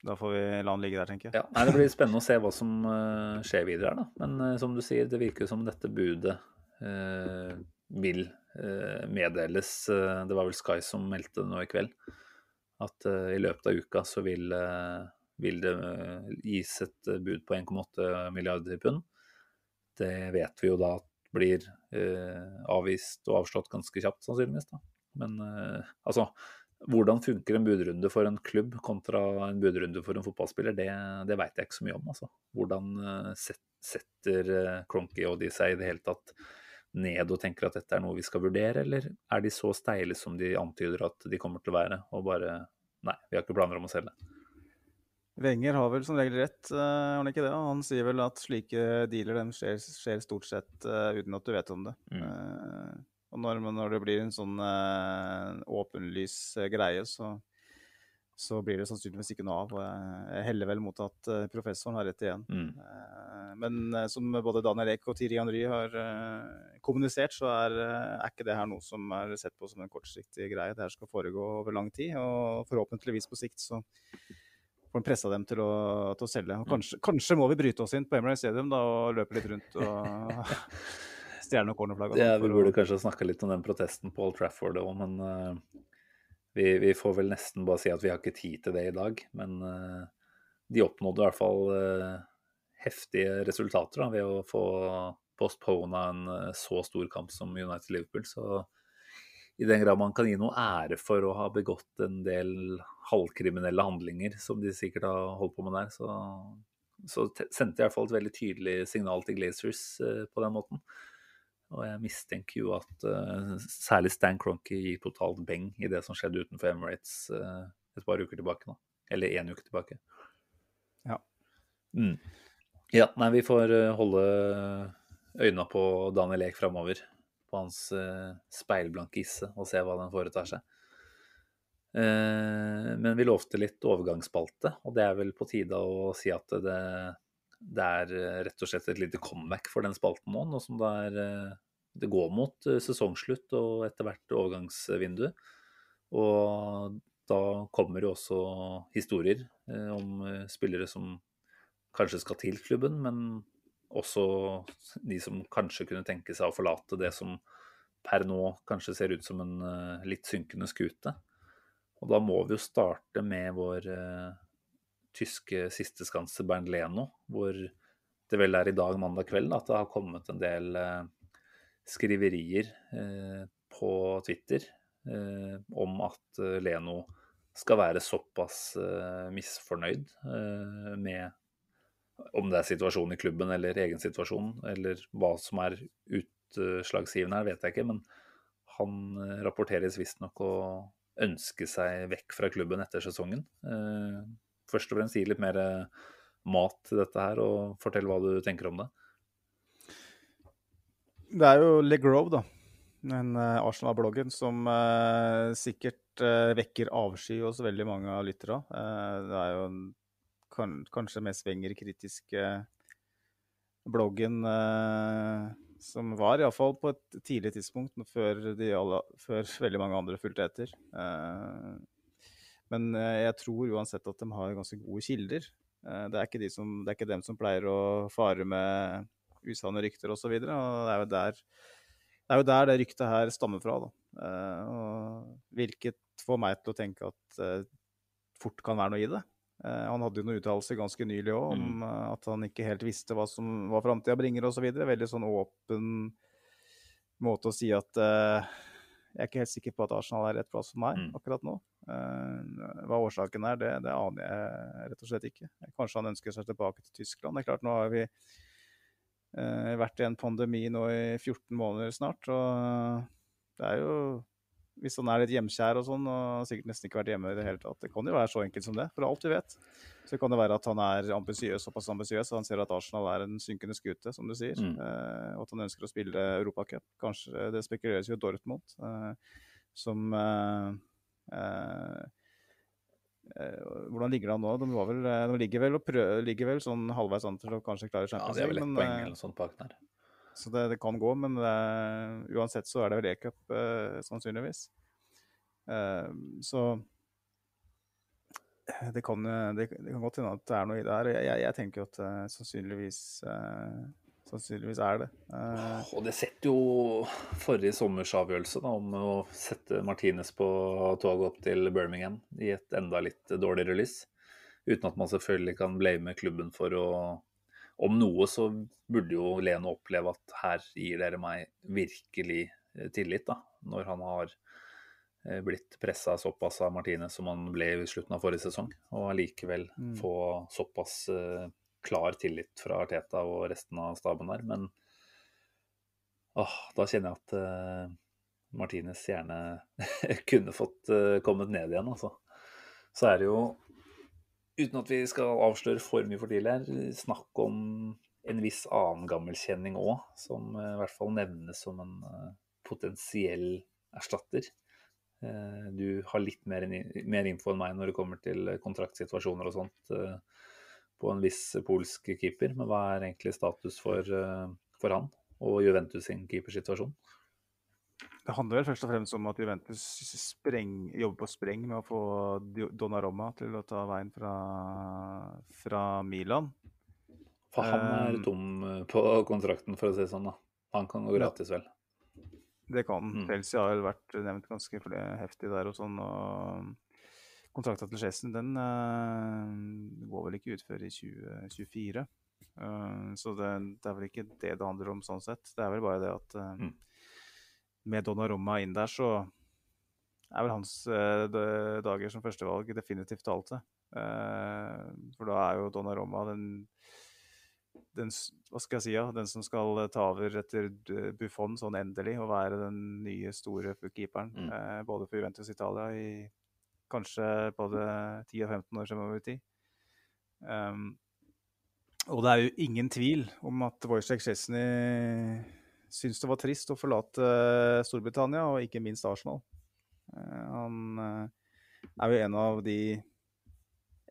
da får vi la den ligge der, tenker jeg. Ja, nei, Det blir spennende å se hva som uh, skjer videre her, da. Men uh, som du sier, det virker som dette budet uh, vil meddeles. det var vel Sky som meldte det nå i kveld. At i løpet av uka så vil, vil det gis et bud på 1,8 milliarder pund. Det vet vi jo da blir avvist og avslått ganske kjapt, sannsynligvis. da. Men altså hvordan funker en budrunde for en klubb kontra en budrunde for en fotballspiller, det, det veit jeg ikke så mye om. Altså. Hvordan eh, setter Cronky eh, og de seg i det hele tatt ned og tenker at dette er noe vi skal vurdere, eller er de så steile som de antyder at de kommer til å være, og bare nei, vi har ikke planer om å selge? Wenger har vel som regel rett, eh, har han ikke det? Han sier vel at slike dealer skjer, skjer, stort sett uh, uten at du vet om det. Mm. Uh, og når, når, det blir en sånn eh, åpenlys eh, greie, så, så, blir det sannsynligvis ikke noe av. Og jeg heller vel mot at eh, professoren har rett igjen. Mm. Eh, men eh, som både Daniel Eck og Tiri Henry har eh, kommunisert, så er, er, ikke det her noe som er sett på som en kortsiktig greie. Det her skal foregå over lang tid, og forhåpentligvis på sikt så får en pressa dem til å, til å selge. Mm. kanskje, kanskje, må vi bryte oss inn på Emirates Stadium da, og løpe litt rundt og <laughs> stjerne- og cornerflagg. Ja, vi burde kanskje snakka litt om den protesten på Old Trafford òg, men uh, vi, vi, får vel nesten bare si at vi har ikke tid til det i dag. Men uh, de oppnådde i hvert fall uh, heftige resultater da, ved å få postpona en så stor kamp som United-Liverpool. Så i den grad man kan gi noe ære for å ha begått en del halvkriminelle handlinger, som de sikkert har holdt på med der, så, så sendte jeg i hvert fall et veldig tydelig signal til Glazers på den måten. Og jeg mistenker jo at eh, særlig Stan Cronky gir totalt beng i det som skjedde utenfor Emirates eh, et par uker tilbake nå. Eller én uke tilbake. Ja. Mm. Ja, nei, vi får uh, holde øynene på Daniel Eek framover. På hans speilblanke isse, og se hva den foretar seg. men vi lovte litt overgangsspalte, og det er vel på tide å si at det, det er rett og slett et lite comeback for den spalten nå, nå som det er det går mot eh, sesongslutt og etter hvert overgangsvindu. Og da kommer jo også historier eh, om eh, spillere som kanskje skal til klubben, men også de som kanskje kunne tenke seg å forlate det som per nå kanskje ser ut som en litt synkende skute. Og da må vi jo starte med vår tyske sisteskanse Bernt Leno, hvor det vel er i dag, mandag kveld, at det har kommet en del skriverier eh, på Twitter eh, om at eh, Leno skal være såpass misfornøyd med om det er situasjonen i klubben eller egen situasjon, eller hva som er utslagsgivende her, vet jeg ikke. Men han rapporteres visstnok å ønske seg vekk fra klubben etter sesongen. Først og fremst gi litt mer mat til dette her, og fortell hva du tenker om det. Det er jo Le Grove, da. Den Arsenal-bloggen som sikkert vekker avsky hos veldig mange av lytterne. det er jo kan, kanskje mest Wenger-kritiske bloggen som var, iallfall på et tidlig tidspunkt, før, alle, før veldig mange andre fulgte etter. men jeg tror uansett at de har ganske gode kilder. det, er ikke de som, det er ikke dem som pleier å fare med usanne rykter osv. Det er der det er jo der det ryktet her stammer fra. Da. Uh, hvilket får meg til å tenke at uh, fort kan være noe i det. Uh, han hadde jo noen uttalelser ganske nylig òg om mm. at han ikke helt visste hva, som, hva framtida bringer osv. Veldig sånn åpen måte å si at jeg er ikke helt sikker på at Arsenal er rett plass for meg mm. akkurat nå. hva årsaken er, det, det, aner jeg rett og slett ikke. Kanskje han ønsker seg tilbake til Tyskland. Det er klart, nå har vi uh, vært i en pandemi nå i 14 måneder snart. Og det er jo Hvis han er litt hjemkjær og sånn, og sikkert nesten ikke vært hjemme i det hele tatt Det kan jo være så enkelt som det, for alt vi vet. Så kan det være at han er ambisiøs, såpass ambisiøs og han ser at Arsenal er en synkende skute, som du sier. Mm. Eh, og at han ønsker å spille Europacup. Kanskje det spekuleres jo Dortmund, eh, som eh, eh, eh, hvordan ligger det an nå? De, var vel, eh, de ligger, vel og prøver, ligger vel sånn halvveis an til å kanskje klare Ja, Champions det er vel et poeng eller noe sånt bak der. Så det, det kan gå, men eh, uansett så er det vel e-cup, eh, sannsynligvis. Eh, så det kan, eh, det, det kan godt hende at det er noe i det her. Jeg, jeg, tenker at sannsynligvis, sannsynligvis er det. Og det setter jo forrige sommers avgjørelse da, om å sette Martinez på toget opp til Birmingham i et enda litt dårligere lys. Uten at man selvfølgelig kan blame klubben for å Om noe så burde jo Leno oppleve at her gir dere meg virkelig eh, tillit, da. Når han har eh, blitt pressa såpass av Martinez som han ble i slutten av forrige sesong. Og allikevel Mm. få såpass eh, klar tillit fra Arteta og resten av staben der. Men åh, da kjenner jeg at eh, Martinez gjerne <laughs> kunne fått kommet ned igjen, altså. Så er det jo, uten at vi skal avsløre for mye for tidlig her, snakk om en viss annen gammelkjenning òg, som eh, i hvert fall nevnes som en eh, potensiell erstatter. Eh, Du har litt mer, mer info enn meg når det kommer til kontraktsituasjoner og sånt på en viss polsk keeper, men hva er egentlig status for, for han og Juventus sin keepersituasjon? Det handler vel først og fremst om at Juventus spreng, jobber på spreng med å få Donnarumma til å ta veien fra, fra Milan. For han er Eh, tom eh, på kontrakten, for å si det sånn. da. Han kan gå gratis, vel. Det kan. Mm. Chelsea har vel vært nevnt ganske heftig der og sånn. og Kontrakta til Chesney den uh, går vel ikke ut før i 2024. Uh, så det, det er vel ikke det det handler om sånn sett. Det er vel bare det at uh, Mm. Med Donnarumma inn der, så er vel hans eh, dager som førstevalg definitivt talte. Eh, for da er jo Donnarumma den den, hva skal jeg si, ja, den som skal eh, ta over etter Buffon sånn endelig, og være den nye store keeperen. Mm. Eh, både for Juventus Italia i kanskje både 10 og 15 år fremover i tid. Um, og det er jo ingen tvil om at Wojciech Szczesny syntes det var trist å forlate Storbritannia, og ikke minst Arsenal. Eh, han eh, er jo en av de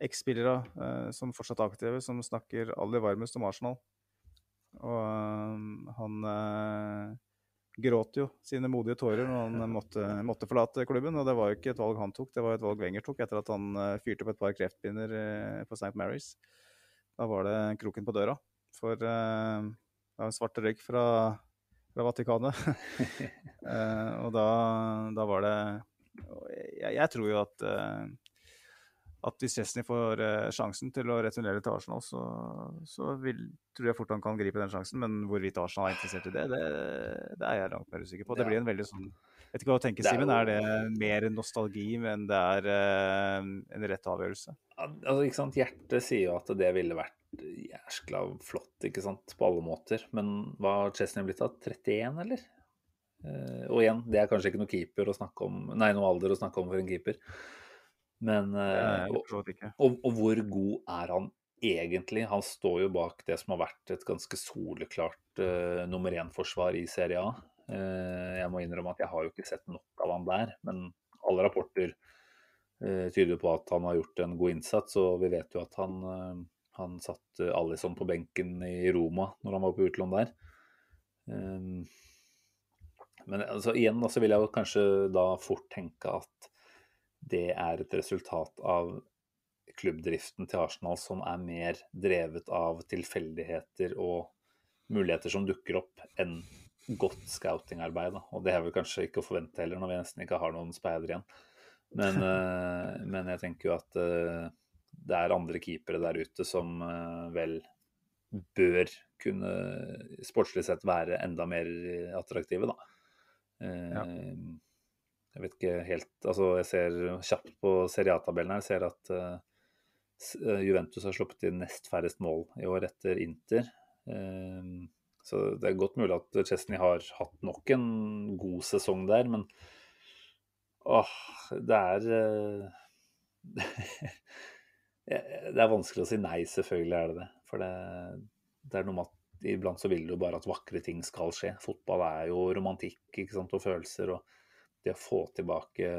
eks-spillere eh, som fortsatt er aktive, som snakker aller varmest om Arsenal. Og eh, han eh, gråt jo sine modige tårer når han måtte, måtte forlate klubben. Og det var jo ikke et valg han tok, det var et valg Wenger tok etter at han eh, fyrte opp et par kreftpinner eh, på St. Mary's. Da var det kroken på døra. For eh, det var en svart røyk fra, fra Vatikanet. <laughs> Eh, og da, da var det jeg, jeg tror jo at eh, at hvis Chesney får eh, sjansen til å returnere til Arsenal, så, så vil, tror jeg fort han kan gripe den sjansen. Men hvorvidt Arsenal er interessert i det, det, det er jeg langt mer usikker på. Det blir en veldig sånn Vet ikke hva du tenker, er Simen. Er det mer nostalgi, men det er en rett avgjørelse? Altså, ikke sant? Hjertet sier jo at det ville vært jæskla flott, ikke sant, på alle måter. Men hva har Chesney blitt av? 31, eller? Eh, og igjen, det er kanskje ikke noe keeper å snakke om, nei, noe alder å snakke om for en keeper. Men eh, og, og, og hvor god er han egentlig? Han står jo bak det som har vært et ganske soleklart uh, nummer én-forsvar i Serie A. Jeg må innrømme at jeg har jo ikke sett nok av han der, men alle rapporter tyder på at han har gjort en god innsats, og vi vet jo at han, han satt eh, Alison på benken i Roma når han var på utlån der. Eh, men altså, igjen så vil jeg kanskje da fort tenke at det er et resultat av klubbdriften til Arsenal som er mer drevet av tilfeldigheter og muligheter som dukker opp, enn godt scoutingarbeid. Og det er vel kanskje ikke å forvente heller, når vi nesten ikke har noen speider igjen. Men, eh, men jeg tenker jo at eh, det er andre keepere der ute som eh, vel bør kunne sportslig sett være enda mer attraktive, da. Eh, Ja. Jeg vet ikke helt Altså, jeg ser kjapt på Serie A-tabellen her, ser at eh, eh, Juventus har sluppet inn nest færrest mål i år etter Inter. Eh, Så det er godt mulig at Chesney har hatt nok en god sesong der, men åh, det er eh, <laughs> Det er vanskelig å si nei, selvfølgelig er det det. For det, det er noe med at iblant så vil du bare at vakre ting skal skje. Fotball er jo romantikk ikke sant, og følelser, og det å få tilbake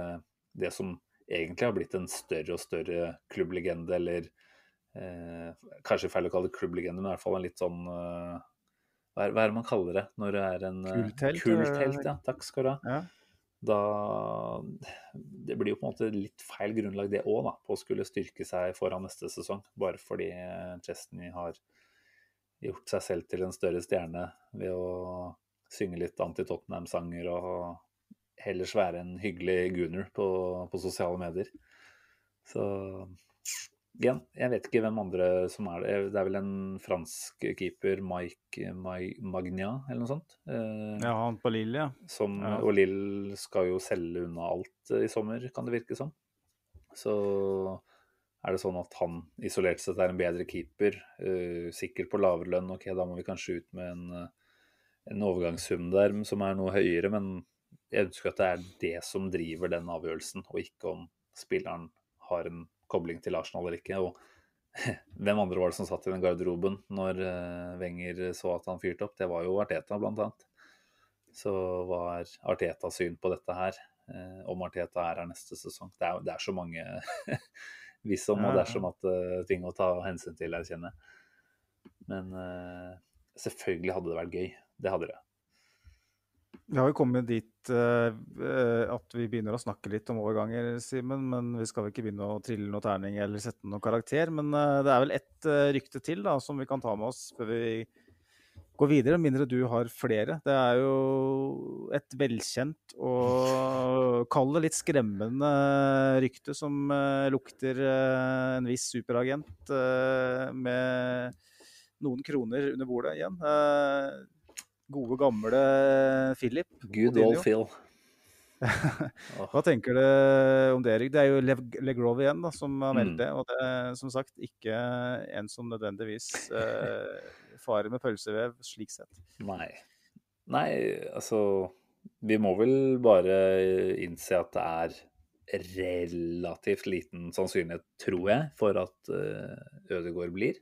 det som egentlig har blitt en større og større klubblegende, eller eh, kanskje feil å kalle det klubblegende, men i hvert fall en litt sånn eh, hva, er, hva er det man kaller det når det er en Kultelt? Kulthelt, Kulthelt, eh, ja. Takk skal du ha Ja. Da Det blir jo på en måte litt feil grunnlag det òg, på å skulle styrke seg foran neste sesong. Bare fordi Chesney har gjort seg selv til en større stjerne ved å synge litt anti-Tottenham-sanger og heller være en hyggelig gunner på, på sosiale medier. Så igjen, jeg vet ikke hvem andre som er det. Det er vel en fransk keeper, Mike Mai- Magna, eller noe sånt. Eh, Ja, han på Lille, ja. som, Ja. Og Lill skal jo selge unna alt eh, i sommer, kan det virke som. Så er det sånn at han isolert sett er en bedre keeper, eh, sikkert på lavere lønn. Ok, da må vi kanskje ut med en, eh, en overgangssum der som er noe høyere, men jeg ønsker at det er det som driver den avgjørelsen, og ikke om spilleren har en kobling til Arsenal eller ikke. Og <laughs> hvem andre var det som satt i den garderoben når eh, Wenger så at han fyrte opp? Det var jo Arteta, blant annet. Så hva er Artetas syn på dette her? Eh, om Arteta er her neste sesong? Det er, det er så mange <laughs> hvis om og det er dersom at eh, ting å ta hensyn til, jeg kjenner. Men selvfølgelig hadde det vært gøy. Det hadde det. Vi har jo kommet dit eh, at vi begynner å snakke litt om overganger, Simen. Men vi skal vel ikke begynne å trille noen terning eller sette noen karakter. Men uh, det er vel ett uh, rykte til da, som vi kan ta med oss før vi går videre. Mindre du har flere. Det er jo et velkjent og kall det litt skremmende rykte som lukter en viss superagent med noen kroner under bordet igjen. Eh, gode, gamle Philip. Good old Phil. <laughs> Hva tenker du om det, Erik? Det er jo Legrove igjen da, som har meldt Mm. det. Og det er som sagt ikke en som nødvendigvis eh, farer med pølsevev slik sett. Nei. Nei, altså Vi må vel bare innse at det er relativt liten sannsynlighet, tror jeg, for at uh, Ødegård blir.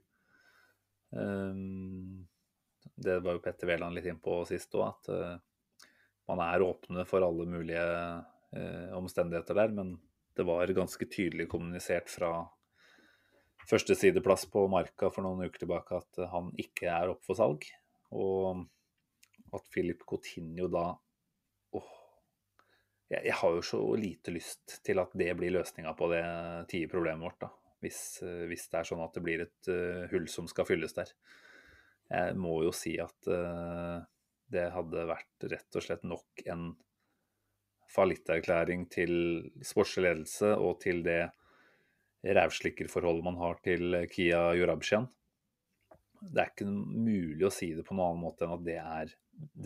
Um, det var jo Petter Wæland litt innpå sist òg, at eh, man er åpne for alle mulige eh, omstendigheter der. Men det var ganske tydelig kommunisert fra førstesideplass på Marka for noen uker tilbake at han ikke er opp for salg. Og at Philip Coutinho da åh, jeg, jeg har jo så lite lyst til at det blir løsninga på det TIE-problemet vårt. da. Hvis, hvis det er sånn at det blir et uh, hull som skal fylles der. Jeg må jo si at eh, det hadde vært rett og slett nok en fallitterklæring til sportslig ledelse og til det rævslikkerforholdet man har til Kia Jorabshian. Det er ikke mulig å si det på noen annen måte enn at det er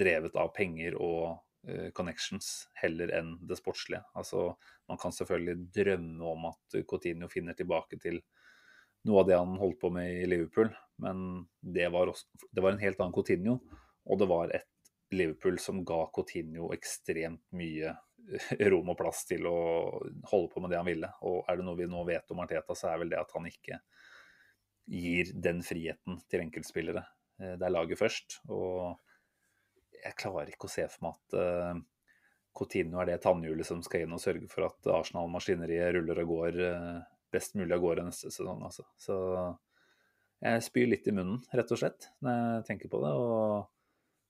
drevet av penger og eh, connections heller enn det sportslige. Altså, man kan selvfølgelig drømme om at Coutinho finner tilbake til noe av det han holdt på med i Liverpool, men det var, også, det var en helt annen Coutinho. Og det var et Liverpool som ga Coutinho ekstremt mye eh, rom og plass til å holde på med det han ville. Og er det noe vi nå vet om Arteta, så er vel det at han ikke gir den friheten til enkeltspillere. Eh, Det er laget først. Og jeg klarer ikke å se for meg at eh, Coutinho er det tannhjulet som skal inn og sørge for at Arsenal-maskineriet ruller og går best mulig av gårde neste sesong. Altså. Så jeg spyr litt i munnen, rett og slett, når jeg tenker på det. og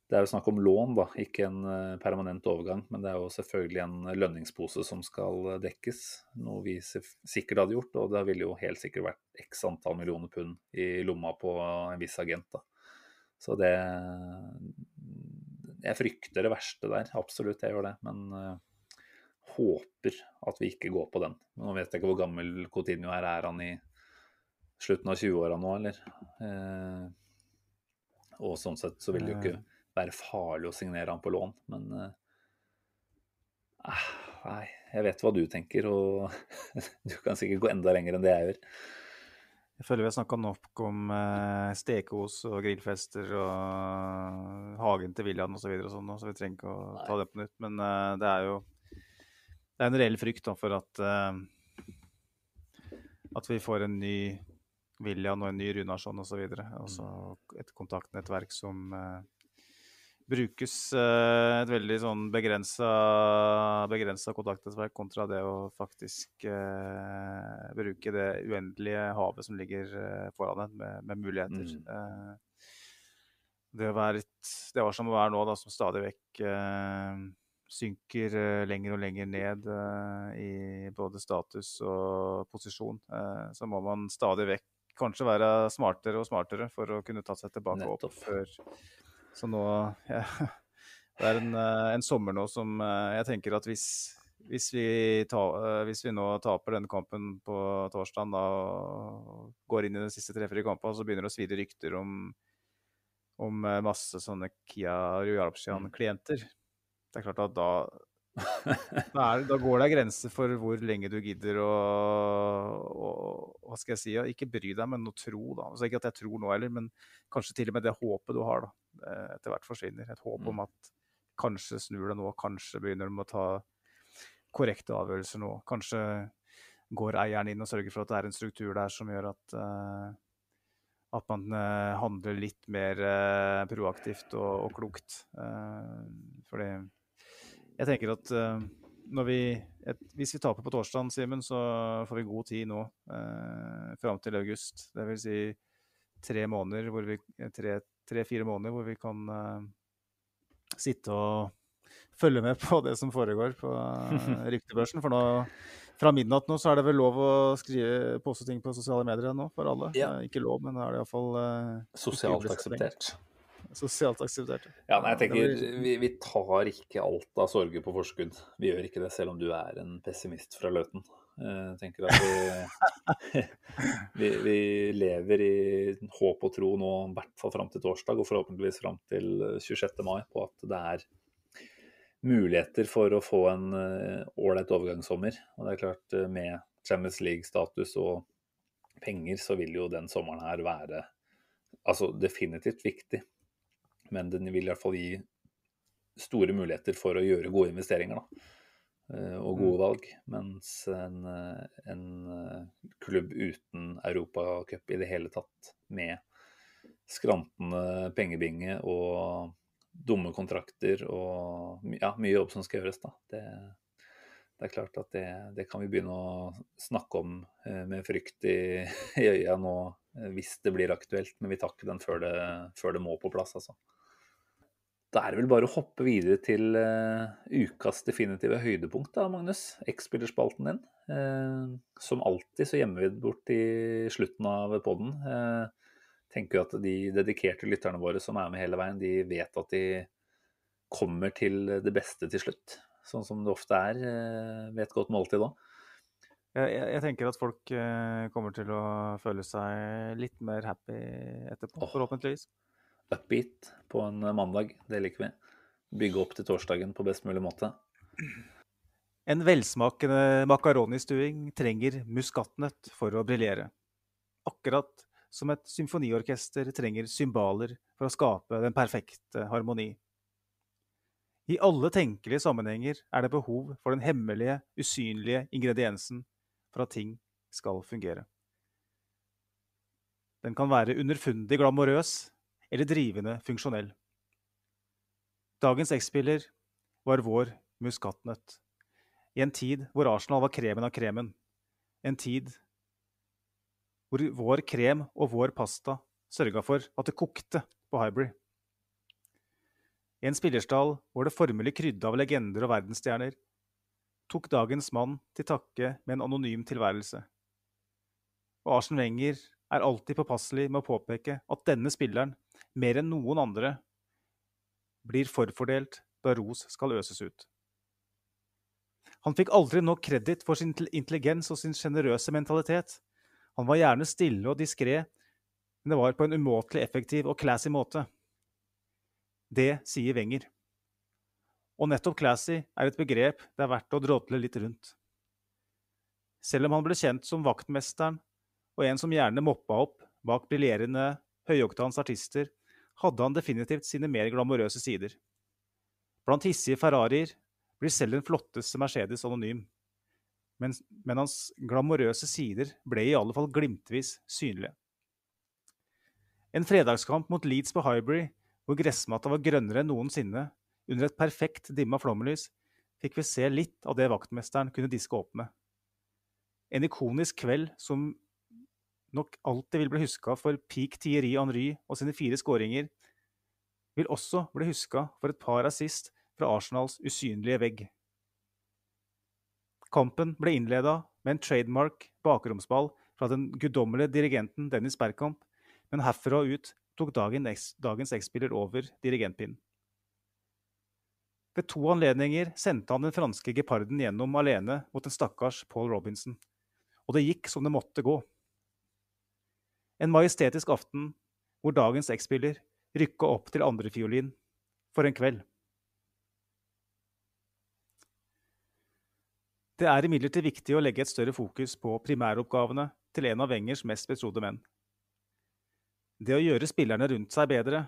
det er jo snakk om lån, da, ikke en eh, permanent overgang. Men det er jo selvfølgelig en lønningspose som skal eh, dekkes, noe vi sikkert hadde gjort. Og det ville jo helt sikkert vært x antall millioner pund i lomma på en viss agent. da. Så det Jeg frykter det verste der, absolutt, jeg gjør det. Men eh, håper at vi ikke går på den. Nå vet jeg ikke hvor gammel Coutinho er. Er han i slutten av 20-åra nå, eller? Eh, og sånn sett så vil det jo ikke være farlig å signere han på lån, men eh, ah, Nei, jeg vet hva du tenker, og <laughs> du kan sikkert gå enda lenger enn det jeg gjør. Jeg føler vi har snakka nok om eh, stekeos og grillfester og hagen til William osv. Så, og sånn, så vi trenger ikke å ta det på nytt. Men eh, det er jo det er en reell frykt for at eh, at vi får en ny William og en ny Runarsson osv. Altså et kontaktnettverk som eh, brukes eh, et veldig sånn begrensa, kontaktnettverk kontra det å faktisk uh, bruke det uendelige havet som ligger foran en, med, med muligheter. Mm. Uh, det, være litt, det var som å være nå, da, som stadig vekk eh, synker eh, lenger og lenger ned eh, i både status og posisjon, eh, så må man stadig vekk kanskje være smartere og smartere for å kunne ta seg tilbake Nettopp. opp før Så nå <laughs> ja, Det er en, en sommer nå som jeg tenker at hvis, hvis, vi ta, hvis vi nå taper denne kampen på torsdag og går inn i de siste tre-fire kampene, så begynner det å svide rykter om, om masse sånne Kia Rujarpsjan-klienter. Det er klart at da <laughs> da, da går det grenser for hvor lenge du gidder å, å Hva skal jeg si? Ikke bry deg, men å tro, da. Altså, ikke at jeg tror nå heller, men kanskje til og med det håpet du har, da, eh, etter hvert forsvinner. Et håp om at kanskje snur det nå, kanskje begynner de å ta korrekte avgjørelser nå. Kanskje går eieren inn og sørger for at det er en struktur der som gjør at uh, at man uh, handler litt mer uh, proaktivt og, og klokt. Fordi jeg tenker at eh, når vi, et, hvis vi taper på torsdag, Simen, så får vi god tid nå eh, fram til august. Det vil si tre måneder hvor vi tre-fire tre, fire måneder hvor vi kan eh, sitte og følge med på det som foregår på eh, ryktebørsen. For nå, fra midnatt nå så er det vel lov å skrive poste ting på sosiale medier nå for alle. Ja. Eh, ikke lov, men det er det iallfall eh, Sosialt akseptert. Sosialt akseptert. Ja, nei, jeg tenker vi, vi tar ikke alt av sorger på forskudd. Vi gjør ikke det, selv om du er en pessimist fra Løten. Jeg tenker at vi, <laughs> vi, vi lever i håp og tro nå, i hvert fall fram til torsdag, og forhåpentligvis fram til 26. mai, på at det er muligheter for å få en eh, ålreit overgangssommer. Og det er klart, eh, med Champions League-status og penger, så vil jo den sommeren her være altså definitivt viktig. Men den vil i hvert fall gi store muligheter for å gjøre gode investeringer da. eh, og gode valg. Mens en, eh, en eh, klubb uten Europacup i det hele tatt, med skrantende pengebinge og dumme kontrakter og ja, mye jobb som skal gjøres, da. Det, det er klart at det, det kan vi begynne å snakke om med frykt i, <laughs> i øya nå hvis det blir aktuelt, men vi tar ikke den før det, før det må på plass, altså. Da er det vel bare å hoppe videre til uh, ukas definitive høydepunkt, da, Magnus. X-spillerspalten din. Uh, som alltid så gjemmer vi det bort i slutten av poden. Uh, tenker jo at de dedikerte lytterne våre som er med hele veien, de vet at de kommer til det beste til slutt. Sånn som det ofte er uh, ved et godt måltid òg. Jeg, jeg, tenker at folk eh, kommer til å føle seg litt mer happy etterpå, oh. forhåpentligvis. Upbeat på en mandag, det liker vi. Bygge opp til torsdagen på best mulig måte. En velsmakende makaronistuing trenger muskatnøtt for å briljere. Akkurat som et symfoniorkester trenger symbaler for å skape den perfekte harmoni. I alle tenkelige sammenhenger er det behov for den hemmelige, usynlige ingrediensen for at ting skal fungere. Den kan være underfundig glamorøs eller drivende funksjonell. Dagens X-spiller var vår muskatnøtt. I en tid hvor Arsenal var kremen av kremen. En tid hvor vår krem og vår pasta sørga for at det kokte på Hybrid. I en spillerstall hvor det formelig krydde av legender og verdensstjerner, tok dagens mann til takke med en anonym tilværelse. Og Arsen Wenger er alltid påpasselig med å påpeke at denne spilleren, mer enn noen andre, blir forfordelt da ros skal øses ut. Han fikk aldri nok kreditt for sin intelligens og sin sjenerøse mentalitet. Han var gjerne stille og diskré, men det var på en umåtelig effektiv og classy måte. Det sier Wenger. Og nettopp classy er et begrep det er verdt å drodle litt rundt. Selv om han ble kjent som vaktmesteren og en som gjerne moppa opp bak briljerende høyoktans artister, hadde han definitivt sine mer glamorøse sider. Blant hissige Ferrarier blir selv den flotteste Mercedes anonym, men, men hans glamorøse sider ble i alle fall glimtvis synlige. En fredagskamp mot Leeds på Highbury, hvor gressmatta var grønnere enn noensinne, under et perfekt dimma flomlys, fikk vi se litt av det vaktmesteren kunne diske opp med. En ikonisk kveld som nok alltid vil bli huska for peak Thierry Henry og sine fire skåringer, vil også bli huska for et par assist fra Arsenals usynlige vegg. Kampen ble innleda med en trademark bakromsball fra den guddommelige dirigenten Dennis Bergkamp, men herfra og ut tok dagens X-spiller over dirigentpinnen. Ved to anledninger sendte han den franske geparden gjennom alene mot en stakkars Paul Robinson, og det gikk som det måtte gå. En majestetisk aften hvor dagens X-spiller rykka opp til andrefiolin for en kveld. Det er imidlertid viktig å legge et større fokus på primæroppgavene til en av Wengers mest betrodde menn. Det å gjøre spillerne rundt seg bedre,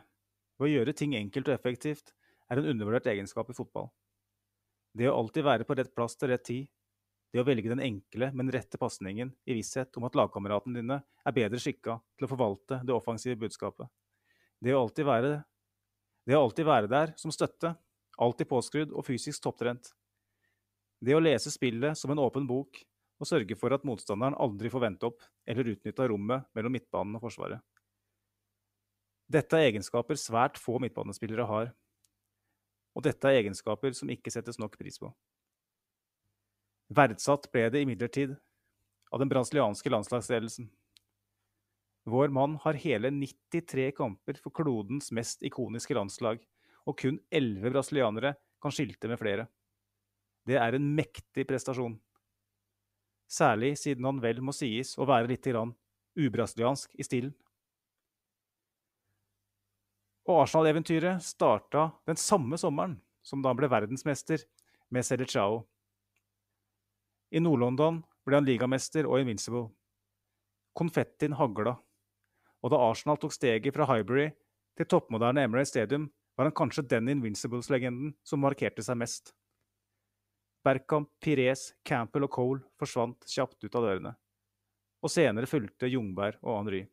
ved å gjøre ting enkelt og effektivt, er en undervurdert egenskap i fotball. Det å alltid være på rett plass til rett tid, det å velge den enkle, men rette pasningen i visshet om at lagkameratene dine er bedre skikka til å forvalte det offensive budskapet. Det å alltid være, det å alltid være der som støtte, alltid påskrudd og fysisk topptrent. Det å lese spillet som en åpen bok og sørge for at motstanderen aldri får vente opp eller utnytta rommet mellom midtbanen og forsvaret. Dette er egenskaper svært få midtbanespillere har, og dette er egenskaper som ikke settes nok pris på. Verdsatt ble det imidlertid av den brasilianske landslagsledelsen. Vår mann har hele 93 kamper for klodens mest ikoniske landslag, og kun 11 brasilianere kan skilte med flere. Det er en mektig prestasjon. Særlig siden han vel må sies å være litt ubrasiliansk i stilen. Og Arsenal-eventyret starta den samme sommeren som da han ble verdensmester med Selecao. I Nord-London ble han ligamester og invincible. Konfettien hagla, og da Arsenal tok steget fra Highbury til toppmoderne Emirates Stadium, var han kanskje den Invincibles-legenden som markerte seg mest. Berkamp, Pires, Campbell og Cole forsvant kjapt ut av dørene. Og senere fulgte Jungberg og Henry.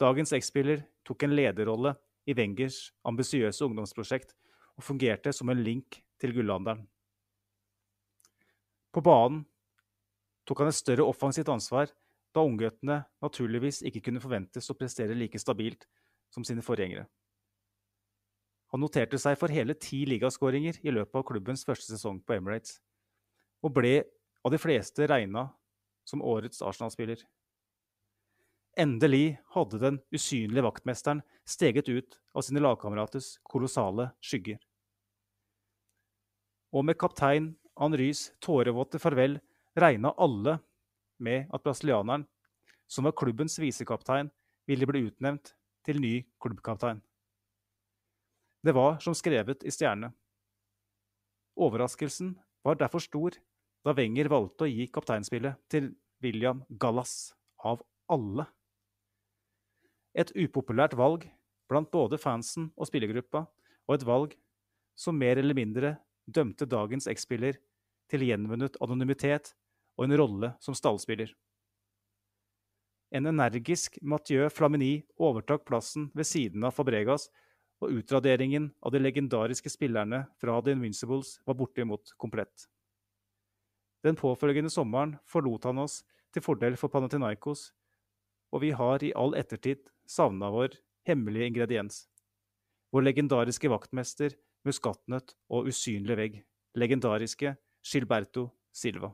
Dagens X-spiller tok en lederrolle i Wengers ambisiøse ungdomsprosjekt og fungerte som en link til gullalderen. På banen tok han et større offensivt ansvar, da ungguttene naturligvis ikke kunne forventes å prestere like stabilt som sine forgjengere. Han noterte seg for hele ti ligaskåringer i løpet av klubbens første sesong på Emirates, og ble av de fleste regna som årets Arsenal-spiller. Endelig hadde den usynlige vaktmesteren steget ut av sine lagkameraters kolossale skygger. Og med kaptein Henrys tårevåte farvel regna alle med at brasilianeren, som var klubbens visekaptein, ville bli utnevnt til ny klubbkaptein. Det var som skrevet i stjernene. Overraskelsen var derfor stor da Wenger valgte å gi kapteinspillet til William Gallas, av alle. Et upopulært valg blant både fansen og spillergruppa, og et valg som mer eller mindre dømte dagens X-spiller til gjenvunnet anonymitet og en rolle som stallspiller. En energisk Mathieu Flamini overtok plassen ved siden av Fabregas, og utraderingen av de legendariske spillerne fra The Invincibles var bortimot komplett. Den påfølgende sommeren forlot han oss til fordel for Panathinaikos, og vi har i all ettertid savna vår hemmelige ingrediens. Vår legendariske vaktmester, muskatnøtt og usynlig vegg. Legendariske Gilberto Silva.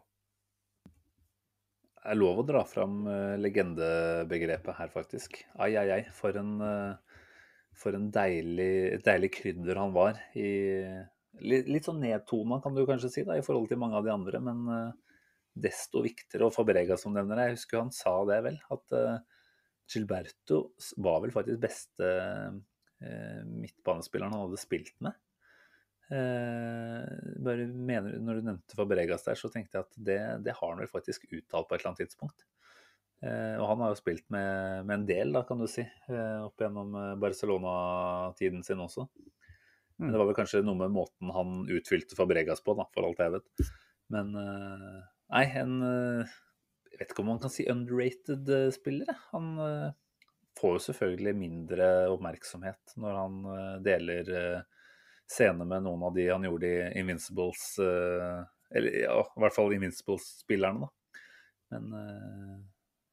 Det er lov å dra fram uh, legendebegrepet her, faktisk. Ai, ai, ai. For en, uh, for en deilig, deilig krydder han var. I, litt, litt sånn nedtona, kan du kanskje si, da, i forhold til mange av de andre. Men uh, desto viktigere. Og Fabrega som nevner det, jeg husker han sa det vel. At Gilberto var vel faktisk beste midtbanespilleren han hadde spilt med. Eh, bare mener, når du nevnte Fabregas der, så tenkte jeg at det, det, har han vel faktisk uttalt på et eller annet tidspunkt. Eh, og han har jo spilt med, med, en del, da, kan du si, eh, opp gjennom Barcelona-tiden sin også. Men det var vel kanskje noe med måten han utfylte Fabregas på, da, for alt jeg vet. Men nei, en Jeg vet ikke om man kan si underrated spiller. Han får jo selvfølgelig mindre oppmerksomhet når han deler scene med noen av de han gjorde i Invincibles Eller ja, i hvert fall Invincibles-spillerne, da. Men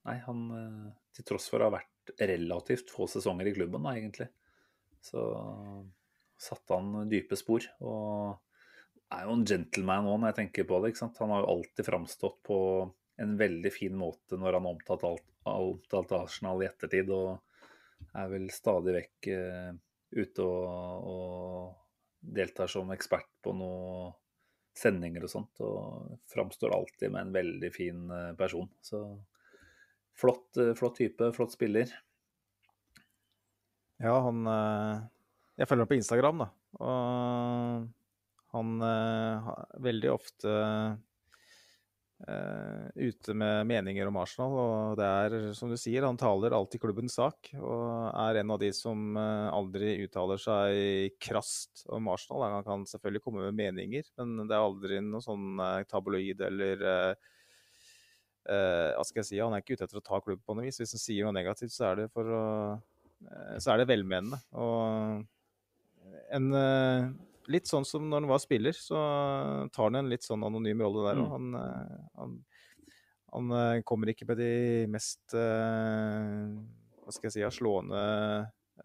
Nei, han eh, Til tross for å ha vært relativt få sesonger i klubben, da, egentlig, så satte han dype spor. Og er jo en gentleman òg, når jeg tenker på det. ikke sant? Han har jo alltid framstått på en veldig fin måte når han har omtalt, alt, omtalt Arsenal i ettertid, og er vel stadig vekk uh, ute og, og deltar som ekspert på noen sendinger og sånt. Og framstår alltid med en veldig fin uh, person. Så Flott, eh, flott type, flott spiller. Ja, han eh, Jeg følger ham på Instagram, da. Og han eh, veldig ofte ute med meninger om Arsenal. Og det er, som du sier, han taler alltid klubbens sak. Og er en av de som uh, aldri uttaler seg krast om Arsenal. Han kan selvfølgelig komme med meninger, men det er aldri noe sånn uh, tabloid eller hva skal jeg si, Han er ikke ute etter å ta klubben på noe vis. Hvis han sier noe negativt, så er det, for å, så er det velmenende. Og en, litt sånn som når han var spiller, så tar han en litt sånn anonym rolle der òg. Mm. Han, han, han, kommer ikke med de mest hva skal jeg si, slående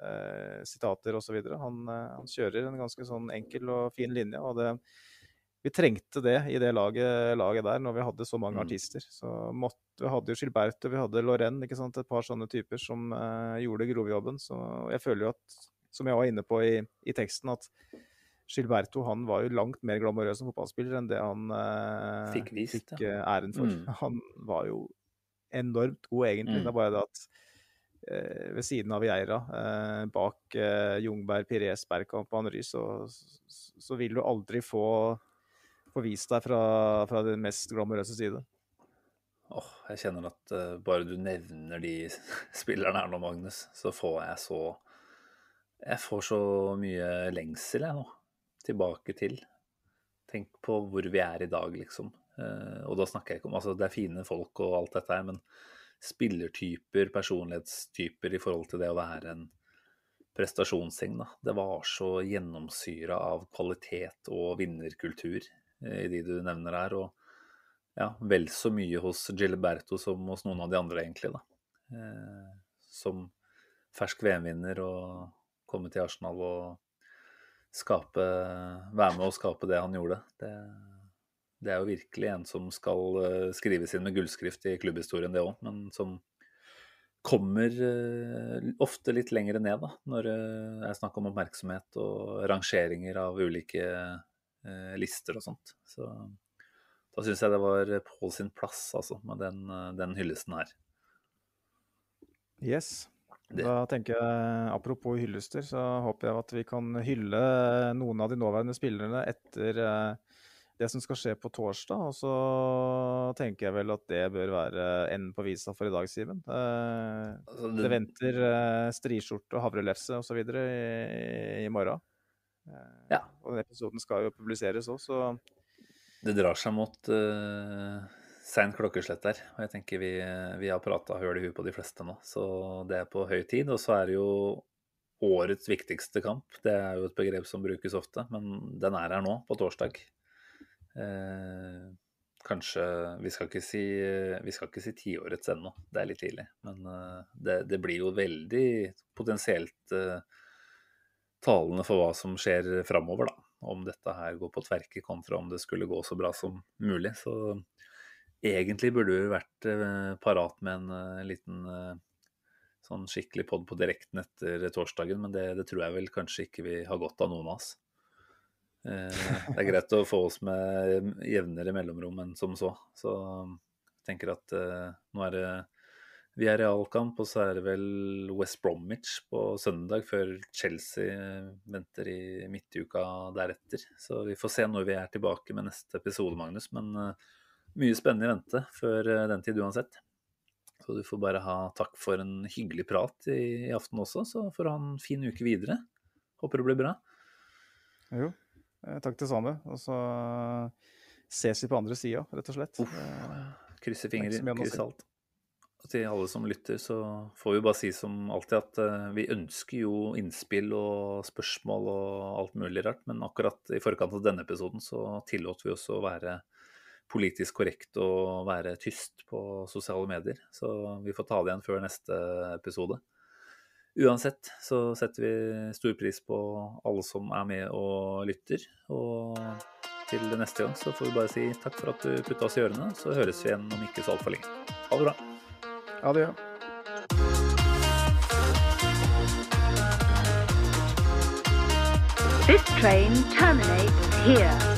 eh, sitater osv. Han, han kjører en ganske sånn enkel og fin linje. og det vi trengte det i det laget, laget, der, når vi hadde så mange mm. artister. Så måtte, Vi hadde jo Gilberto, vi hadde Loren, ikke sant? et par sånne typer som eh, gjorde grovjobben. Så jeg føler jo at, som jeg var inne på i, i, teksten, at Gilberto han var jo langt mer glamorøs som fotballspiller enn det han eh, fikk, vist, fikk eh, æren for. Mm. Han var jo enormt god, egentlig. Mm. Det er bare det at ved siden av Vieira, bak Jungberg, Pires, Bergkamp og Henry, så, så vil du aldri få få vist deg fra, fra din mest glamorøse side? Oh, jeg kjenner at uh, bare du nevner de <laughs> spillerne her nå, Magnus, så får jeg så Jeg får så mye lengsel, jeg nå. Tilbake til. Tenk på hvor vi er i dag, liksom. Uh, og da snakker jeg ikke om Altså, det er fine folk og alt dette her, men spillertyper, personlighetstyper i forhold til det å være en prestasjonsgjeng, da. Det var så gjennomsyra av kvalitet og vinnerkultur Eh, i de du nevner her. Og ja, vel så mye hos Gilberto som hos noen av de andre, egentlig. da. Eh, som fersk VM-vinner og komme til Arsenal og skape, være med å skape det han gjorde. Det, det er jo virkelig en som skal eh, skrives inn med gullskrift i klubbhistorien, det òg, men som kommer ofte litt lenger ned da, når det er snakk om oppmerksomhet og rangeringer av ulike Eh, lister og sånt. Så da syns jeg det var på sin plass, altså, med den, eh, den hyllesten her. Yes. Det. Da tenker jeg, Apropos hyllester, så håper jeg at vi kan hylle noen av de nåværende spillerne etter eh, det som skal skje på torsdag. Og så tenker jeg vel at det bør være enden på visa for i dag, Simen. Altså, det... det... venter striskjorte og havrelefse osv. I, i morgen. Eh, ja. Og den episoden skal jo publiseres òg, så Det drar seg mot uh, sein klokkeslett der. Og jeg tenker vi, vi har prata høl i huet på de fleste nå, så det er på høy tid. Og så er det jo årets viktigste kamp. Det er jo et begrep som brukes ofte, men den er her nå, på torsdag. Eh, kanskje Vi skal ikke si vi skal ikke si tiårets ennå, det er litt tidlig. Men uh, det, det, blir jo veldig potensielt eh, talende for hva som skjer framover, da. Om dette her går på tverke kontra om det skulle gå så bra som mulig. Så egentlig burde vi vært eh, parat med en uh, liten uh, sånn skikkelig pod på direkten etter torsdagen, men det, det, tror jeg vel kanskje ikke vi har godt av, noen av oss. Det er greit å få oss med jevnere mellomrom enn som så. Så jeg tenker at nå er det vi er realkamp, og så er det vel West Bromwich på søndag, før Chelsea venter i midtuka deretter. Så vi får se når vi er tilbake med neste episode, Magnus. Men uh, mye spennende i vente før uh, den tid uansett. Så du får bare ha takk for en hyggelig prat i, i aften også, så får du ha en fin uke videre. Håper det blir bra. Jo, eh, takk det samme. Og så ses vi på andre sida, rett og slett. Uff. Eh, Krysser er fingre, kryss alt. Og til alle som lytter, så får vi bare si som alltid at eh, vi ønsker jo innspill og spørsmål og alt mulig rart, men akkurat i forkant av denne episoden så tillot vi oss å være politisk korrekt å være tyst på sosiale medier. Så vi får ta det igjen før neste episode. Uansett så setter vi stor pris på alle som er med og lytter. Og til neste gang så får vi bare si takk for at du putta oss i ørene. Så høres vi igjen om ikke så altfor lenge. Ha det bra. Adjø. This train terminates here.